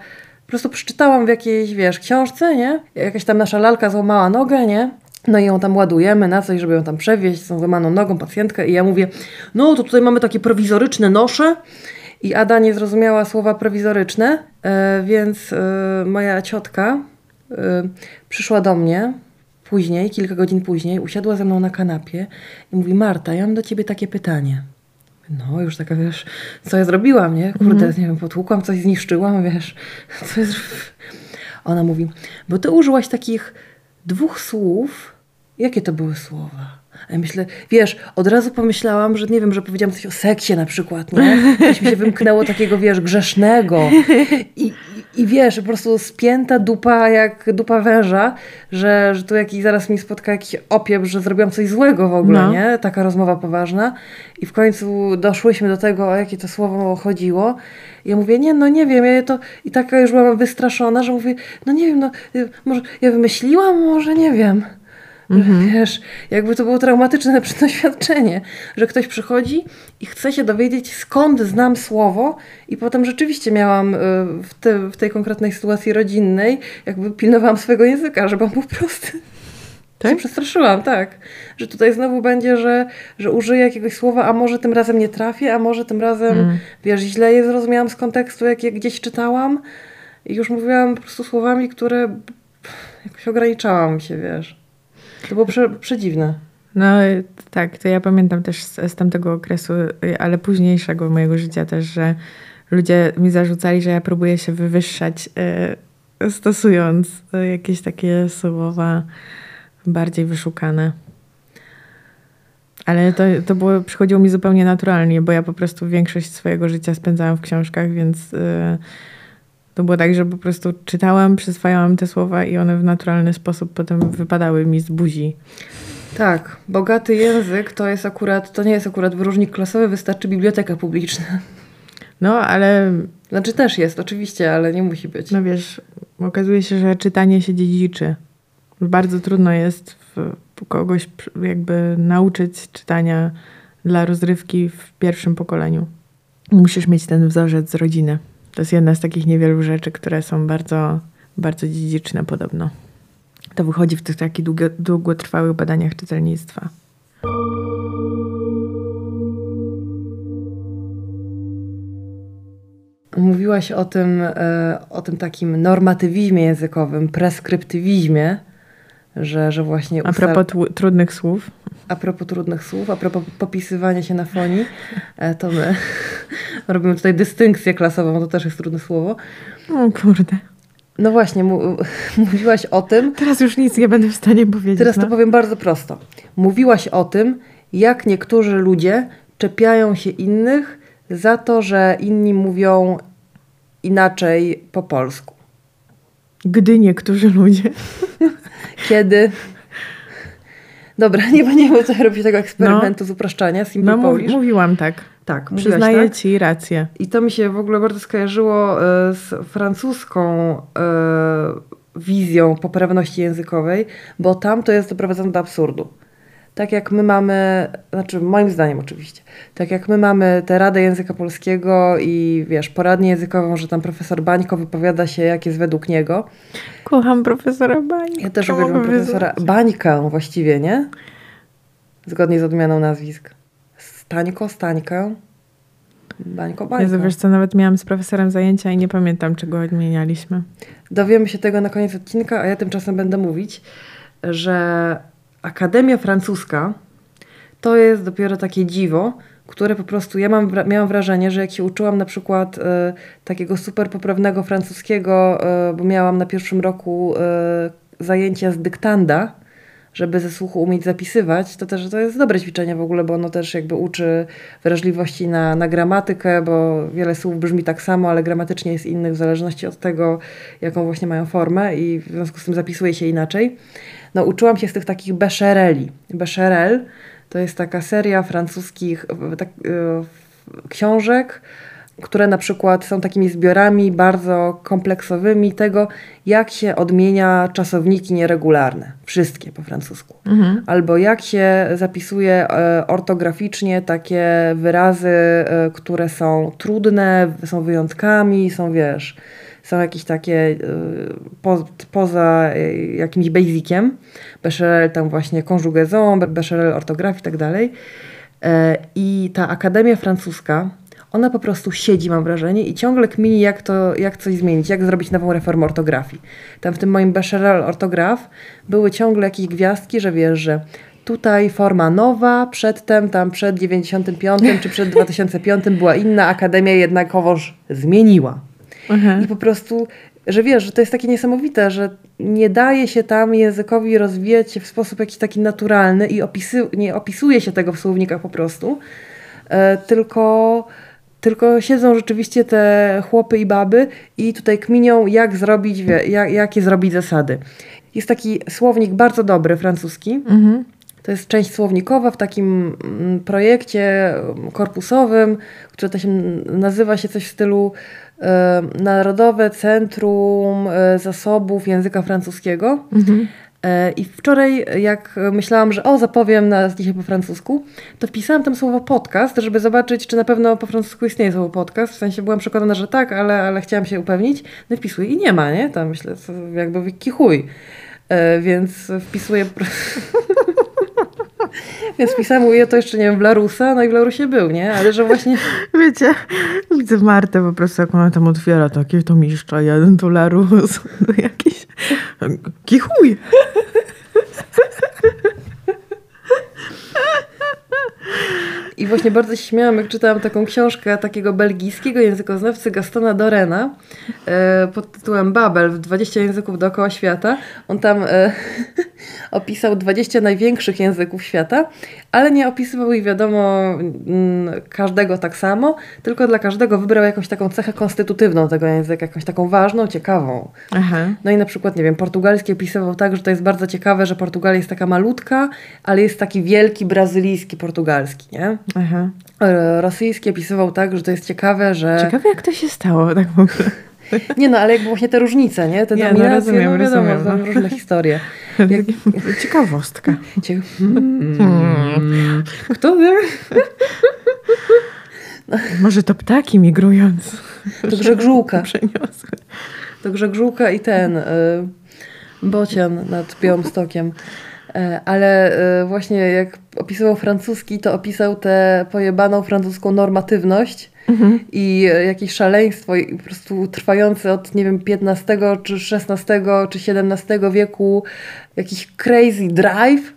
po prostu przeczytałam w jakiejś, wiesz, książce, nie? Jakaś tam nasza lalka złamała nogę, nie? No i ją tam ładujemy na coś, żeby ją tam przewieźć z tą złamaną nogą pacjentkę i ja mówię, no to tutaj mamy takie prowizoryczne nosze i Ada nie zrozumiała słowa prowizoryczne, e, więc e, moja ciotka e, przyszła do mnie później, kilka godzin później, usiadła ze mną na kanapie i mówi: Marta, ja mam do ciebie takie pytanie. No, już taka wiesz, co ja zrobiłam, nie? Kurde, mm. nie wiem, potłukłam, coś zniszczyłam, wiesz. Co jest... Ona mówi, bo ty użyłaś takich dwóch słów. Jakie to były słowa? A ja myślę, wiesz, od razu pomyślałam, że nie wiem, że powiedziałam coś o seksie na przykład, nie? Coś mi się wymknęło takiego, wiesz, grzesznego. I, i, i wiesz, po prostu spięta dupa jak dupa węża, że, że tu jakiś zaraz mi spotka jakiś opiew, że zrobiłam coś złego w ogóle, no. nie? Taka rozmowa poważna. I w końcu doszłyśmy do tego, o jakie to słowo chodziło. I ja mówię, nie, no nie wiem, ja to i taka już byłam wystraszona, że mówię, no nie wiem, no może ja wymyśliłam, może nie wiem. Mhm. Wiesz, jakby to było traumatyczne doświadczenie, że ktoś przychodzi i chce się dowiedzieć, skąd znam słowo, i potem rzeczywiście miałam y, w, te, w tej konkretnej sytuacji rodzinnej, jakby pilnowałam swojego języka, żeby on był prosty. Tak? Się przestraszyłam, tak. Że tutaj znowu będzie, że, że użyję jakiegoś słowa, a może tym razem nie trafię, a może tym razem, mm. wiesz, źle je zrozumiałam z kontekstu, jak je gdzieś czytałam. I już mówiłam po prostu słowami, które jakoś ograniczałam się, wiesz. To było prze, przedziwne. No tak, to ja pamiętam też z, z tamtego okresu, ale późniejszego mojego życia też, że ludzie mi zarzucali, że ja próbuję się wywyższać y, stosując jakieś takie słowa bardziej wyszukane. Ale to, to było, przychodziło mi zupełnie naturalnie, bo ja po prostu większość swojego życia spędzałam w książkach, więc y, to było tak, że po prostu czytałam, przyswajałam te słowa i one w naturalny sposób potem wypadały mi z buzi. Tak, bogaty język to jest akurat, to nie jest akurat wyróżnik klasowy, wystarczy biblioteka publiczna. No, ale... Znaczy też jest, oczywiście, ale nie musi być. No wiesz, okazuje się, że czytanie się dziedziczy. Bardzo trudno jest kogoś jakby nauczyć czytania dla rozrywki w pierwszym pokoleniu. Musisz mieć ten wzorzec z rodziny. To jest jedna z takich niewielu rzeczy, które są bardzo, bardzo dziedziczne podobno. To wychodzi w tych takich długo, długotrwałych badaniach czytelnictwa. Mówiłaś o tym, e, o tym takim normatywizmie językowym, preskryptywizmie, że, że właśnie... A propos trudnych słów. A propos trudnych słów, a propos popisywania się na fonii, e, to my Robimy tutaj dystynkcję klasową, to też jest trudne słowo. O kurde. No właśnie, mówiłaś o tym. Teraz już nic nie będę w stanie powiedzieć. Teraz no. to powiem bardzo prosto. Mówiłaś o tym, jak niektórzy ludzie czepiają się innych za to, że inni mówią inaczej po polsku. Gdy niektórzy ludzie. Kiedy. Dobra, nie będziemy tutaj robić tego eksperymentu no. z upraszczania, Simple no, mówiłam tak. Tak, Przyznaję tak? ci rację. I to mi się w ogóle bardzo skojarzyło e, z francuską e, wizją poprawności językowej, bo tam to jest doprowadzone do absurdu. Tak jak my mamy, znaczy moim zdaniem oczywiście, tak jak my mamy tę Radę Języka Polskiego i wiesz, poradnię językową, że tam profesor Bańko wypowiada się jak jest według niego. Kocham profesora Bańka. Ja też uwielbiam profesora Bańkę właściwie, nie? Zgodnie z odmianą nazwisk. Stańko, Stańkę. Bańko, Bańko. Ja wiesz co, nawet miałam z profesorem zajęcia i nie pamiętam, czego odmienialiśmy. Dowiemy się tego na koniec odcinka, a ja tymczasem będę mówić, że Akademia Francuska to jest dopiero takie dziwo, które po prostu, ja mam, miałam wrażenie, że jak się uczyłam na przykład y, takiego super poprawnego francuskiego, y, bo miałam na pierwszym roku y, zajęcia z dyktanda, żeby ze słuchu umieć zapisywać, to też to jest dobre ćwiczenie w ogóle, bo ono też jakby uczy wrażliwości na, na gramatykę, bo wiele słów brzmi tak samo, ale gramatycznie jest innych w zależności od tego, jaką właśnie mają formę i w związku z tym zapisuje się inaczej. No uczyłam się z tych takich bechereli. Becherel to jest taka seria francuskich tak, y, książek, które na przykład są takimi zbiorami bardzo kompleksowymi tego, jak się odmienia czasowniki nieregularne. Wszystkie po francusku. Mhm. Albo jak się zapisuje e, ortograficznie takie wyrazy, e, które są trudne, są wyjątkami, są wiesz, są jakieś takie e, po, poza jakimś basiciem. Becherel tam właśnie conjugaison, Becherel ortografii i tak dalej. I ta Akademia Francuska ona po prostu siedzi, mam wrażenie, i ciągle kmini, jak, to, jak coś zmienić, jak zrobić nową reformę ortografii. Tam w tym moim Becherel ortograf były ciągle jakieś gwiazdki, że wiesz, że tutaj forma nowa, przedtem tam przed 95 czy przed 2005 była inna, akademia jednakowoż zmieniła. Aha. I po prostu, że wiesz, że to jest takie niesamowite, że nie daje się tam językowi rozwijać się w sposób jakiś taki naturalny i opisy, nie opisuje się tego w słownikach po prostu, e, tylko tylko siedzą rzeczywiście te chłopy i baby i tutaj kminią, jak zrobić, jak, jakie zrobić zasady. Jest taki słownik bardzo dobry, francuski. Mhm. To jest część słownikowa w takim mm, projekcie korpusowym, który to się nazywa się coś w stylu e, Narodowe Centrum e, Zasobów Języka Francuskiego. Mhm. E, I wczoraj, jak myślałam, że o, zapowiem nas dzisiaj po francusku, to wpisałam tam słowo podcast, żeby zobaczyć, czy na pewno po francusku istnieje słowo podcast. W sensie byłam przekonana, że tak, ale, ale chciałam się upewnić. No i wpisuję i nie ma, nie? Tam myślę, jakby wiki chuj. E, więc wpisuję... Więc pisałam, mówię, to jeszcze nie wiem, w Larusa, no i w Larusie był, nie? Ale że właśnie... Wiecie, widzę Martę po prostu, jak ona tam otwiera takie, to mistrza jeden, to Larus, to jakiś... Гихүү. I właśnie bardzo się śmiałam, jak czytałam taką książkę takiego belgijskiego językoznawcy Gastona Dorena e, pod tytułem Babel w 20 języków dookoła świata. On tam e, opisał 20 największych języków świata, ale nie opisywał ich wiadomo mm, każdego tak samo, tylko dla każdego wybrał jakąś taką cechę konstytutywną tego języka, jakąś taką ważną, ciekawą. Aha. No i na przykład, nie wiem, portugalski opisywał tak, że to jest bardzo ciekawe, że Portugalia jest taka malutka, ale jest taki wielki brazylijski portugalski, nie? Aha. Rosyjski opisywał tak, że to jest ciekawe, że... Ciekawe jak to się stało tak w ogóle. Nie no, ale jakby właśnie te różnice, nie? Te nie, dominacje, no, rozumiem, no wiadomo, rozumiem, no. różne historie. Jak... Ciekawostka. Cie... Hmm. Kto wie? No. Może to ptaki migrując. To grzegżółka. Przeniosły. To grzegżółka i ten y, bocian nad Białymstokiem. E, ale e, właśnie jak opisywał francuski, to opisał tę pojebaną francuską normatywność mhm. i jakieś szaleństwo i po prostu trwające od, nie wiem, XV czy XVI czy XVII wieku jakiś crazy drive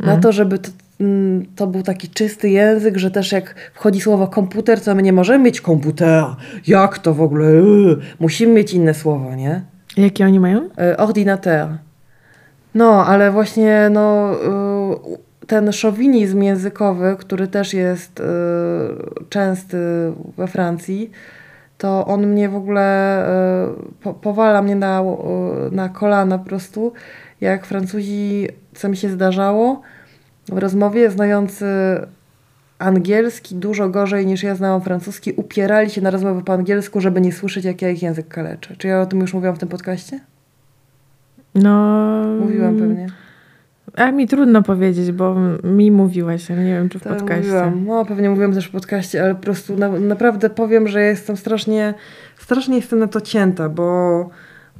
mhm. na to, żeby to mm, to był taki czysty język, że też jak wchodzi słowo komputer, to my nie możemy mieć komputera. Jak to w ogóle? Yy, musimy mieć inne słowo, nie? Jakie oni mają? Yy, ordinateur. No, ale właśnie no, yy, ten szowinizm językowy, który też jest yy, częsty we Francji, to on mnie w ogóle yy, po, powala mnie na, yy, na kolana po prostu, jak Francuzi, co mi się zdarzało, w rozmowie znający angielski dużo gorzej niż ja znałam francuski, upierali się na rozmowę po angielsku, żeby nie słyszeć, jak ja ich język kaleczę. Czy ja o tym już mówiłam w tym podcaście? No. Mówiłam pewnie. A mi trudno powiedzieć, bo mi mówiłaś, ale nie wiem, czy w Tak, podcaście. Mówiłam. No, pewnie mówiłam też w podcaście, ale po prostu na, naprawdę powiem, że jestem strasznie, strasznie jestem na to cięta, bo,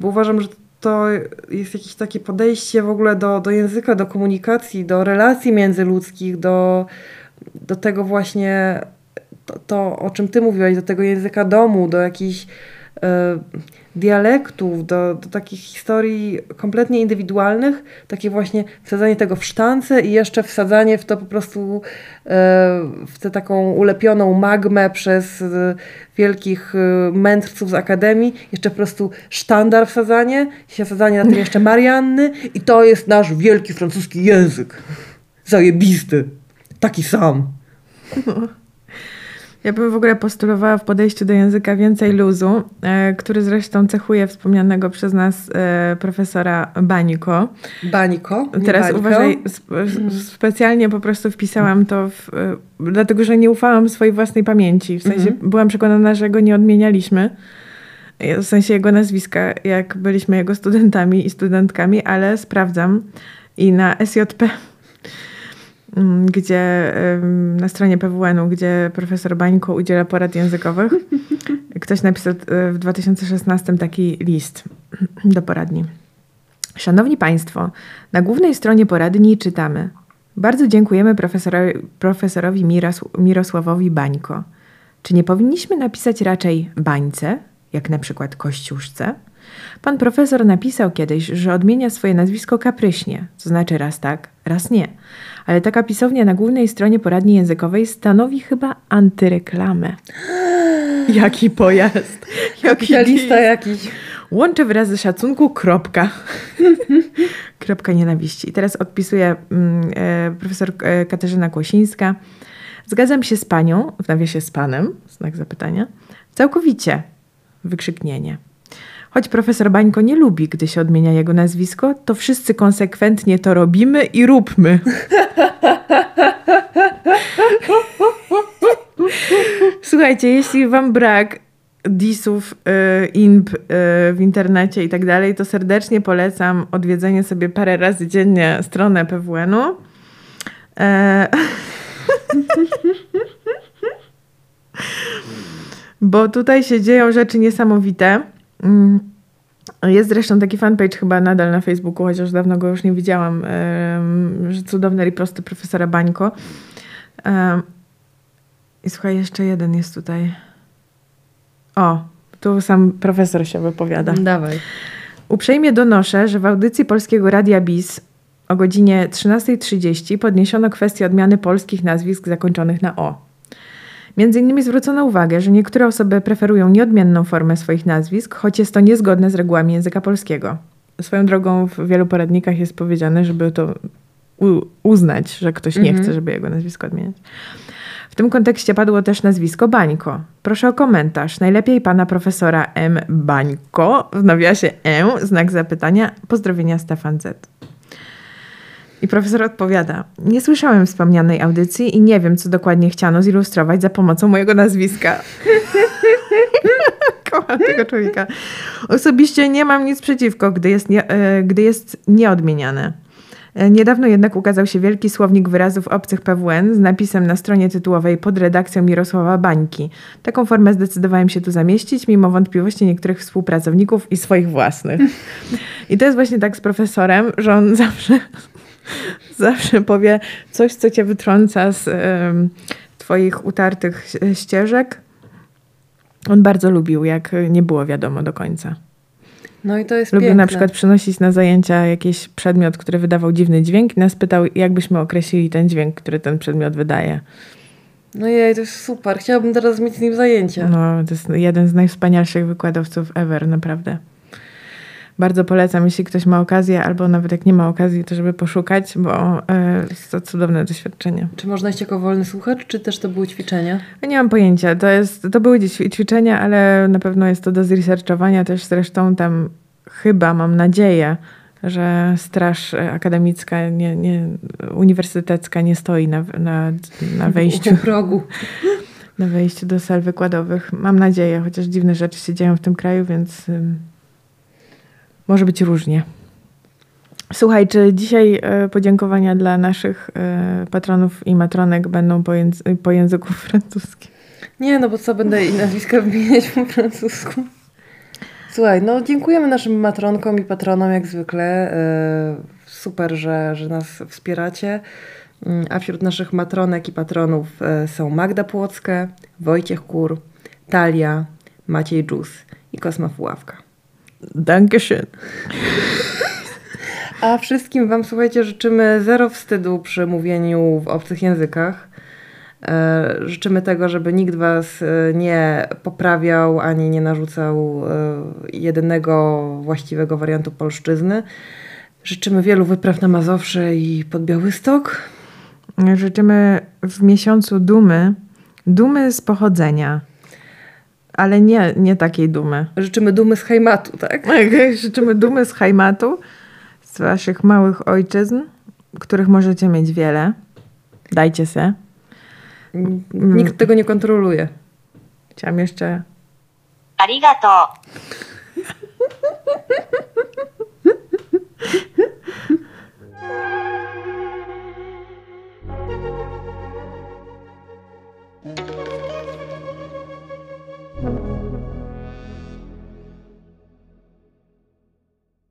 bo uważam, że to jest jakieś takie podejście w ogóle do, do języka, do komunikacji, do relacji międzyludzkich, do, do tego właśnie, to, to o czym ty mówiłaś, do tego języka domu, do jakichś dialektów, do, do takich historii kompletnie indywidualnych, takie właśnie wsadzanie tego w sztance i jeszcze wsadzanie w to po prostu e, w tę taką ulepioną magmę przez e, wielkich mędrców z akademii, jeszcze po prostu sztandar wsadzanie, wsadzanie na tym jeszcze Marianny i to jest nasz wielki francuski język. Zajebisty. Taki sam. Ja bym w ogóle postulowała w podejściu do języka więcej luzu, e, który zresztą cechuje wspomnianego przez nas e, profesora Baniko. Baniko. Teraz bańko. uważaj, sp specjalnie po prostu wpisałam to, w, e, dlatego że nie ufałam swojej własnej pamięci. W sensie Mhm. byłam przekonana, że go nie odmienialiśmy. W sensie jego nazwiska, jak byliśmy jego studentami i studentkami, ale sprawdzam i na SJP, gdzie ym, na stronie PWN-u, gdzie profesor Bańko udziela porad językowych, ktoś napisał y, w 2016 taki list do poradni. Szanowni Państwo, na głównej stronie poradni czytamy Bardzo dziękujemy profesorowi, profesorowi Miros, Mirosławowi Bańko. Czy nie powinniśmy napisać raczej bańce, jak na przykład kościuszce? Pan profesor napisał kiedyś, że odmienia swoje nazwisko kapryśnie, to znaczy raz tak, raz nie. Ale taka pisownia na głównej stronie poradni językowej stanowi chyba antyreklamę. Jaki pojazd! Jaki Kapitalista jakiś. Łączę wyrazy szacunku, kropka. kropka nienawiści. I teraz odpisuje mm, e, profesor e, Katarzyna Kłosińska. Zgadzam się z panią, w nawiasie z panem, znak zapytania, całkowicie, wykrzyknienie. Choć profesor Bańko nie lubi, gdy się odmienia jego nazwisko, to wszyscy konsekwentnie to robimy i róbmy. Słuchajcie, jeśli wam brak disów, y, imp y, w internecie i tak dalej, to serdecznie polecam odwiedzenie sobie parę razy dziennie stronę PWN-u. E... Bo tutaj się dzieją rzeczy niesamowite. Mm. Jest zresztą taki fanpage chyba nadal na Facebooku, chociaż dawno go już nie widziałam, że cudowne riposty profesora Bańko. I słuchaj, jeszcze jeden jest tutaj. O, tu sam profesor się wypowiada. Dawaj. Uprzejmie donoszę, że w audycji Polskiego Radia BIS o godzinie 13.30 podniesiono kwestię odmiany polskich nazwisk zakończonych na O. Między innymi zwrócono uwagę, że niektóre osoby preferują nieodmienną formę swoich nazwisk, choć jest to niezgodne z regułami języka polskiego. Swoją drogą w wielu poradnikach jest powiedziane, żeby to uznać, że ktoś nie Mhm. chce, żeby jego nazwisko odmieniać. W tym kontekście padło też nazwisko Bańko. Proszę o komentarz. Najlepiej pana profesora M. Bańko, w nawiasie E, znak zapytania. Pozdrowienia Stefan Z. I profesor odpowiada: Nie słyszałem wspomnianej audycji i nie wiem, co dokładnie chciano zilustrować za pomocą mojego nazwiska. Kocham tego człowieka. Osobiście nie mam nic przeciwko, gdy jest, nie, e, gdy jest nieodmieniane. E, Niedawno jednak ukazał się wielki słownik wyrazów obcych PWN z napisem na stronie tytułowej pod redakcją Mirosława Bańki. Taką formę zdecydowałem się tu zamieścić, mimo wątpliwości niektórych współpracowników i swoich własnych. I to jest właśnie tak z profesorem, że on zawsze, zawsze powie coś, co cię wytrąca z em, twoich utartych ścieżek. On bardzo lubił, jak nie było wiadomo do końca. No i to jest Lubił piękne. na przykład przynosić na zajęcia jakiś przedmiot, który wydawał dziwny dźwięk i nas pytał, jak byśmy określili ten dźwięk, który ten przedmiot wydaje. No jej, to jest super. Chciałabym teraz mieć z nim zajęcia. No, to jest jeden z najwspanialszych wykładowców ever, naprawdę. Bardzo polecam, jeśli ktoś ma okazję, albo nawet jak nie ma okazji, to żeby poszukać, bo e, jest to cudowne doświadczenie. Czy można iść jako wolny słuchacz, czy też to były ćwiczenia? Nie mam pojęcia. To, jest, to były ćwi- ćwiczenia, ale na pewno jest to do zresearchowania też. Zresztą tam chyba, mam nadzieję, że straż akademicka, nie, nie, uniwersytecka nie stoi na, na, na, wejściu, U progu. na wejściu do sal wykładowych. Mam nadzieję, chociaż dziwne rzeczy się dzieją w tym kraju, więc może być różnie. Słuchaj, czy dzisiaj e, podziękowania dla naszych e, patronów i matronek będą po, języ- po języku francuskim? Nie, no bo co będę i nazwiska wymieniać po francusku. Słuchaj, no dziękujemy naszym matronkom i patronom jak zwykle. E, Super, że, że nas wspieracie. Mm, A wśród naszych matronek i patronów są Magda Płocka, Wojciech Kur, Talia, Maciej Dżus i Kosma Puławka. Dankeschön. A wszystkim Wam, słuchajcie, życzymy zero wstydu przy mówieniu w obcych językach. E, Życzymy tego, żeby nikt Was e, nie poprawiał ani nie narzucał e, jedynego właściwego wariantu polszczyzny. Życzymy wielu wypraw na Mazowsze i pod Białystok. Życzymy w miesiącu dumy, dumy z pochodzenia, ale nie, nie takiej dumy. Życzymy dumy z Hejmatu, tak? Życzymy dumy z Hajmatu, z waszych małych ojczyzn, których możecie mieć wiele. Dajcie se. Nikt tego nie kontroluje. Chciałam jeszcze あ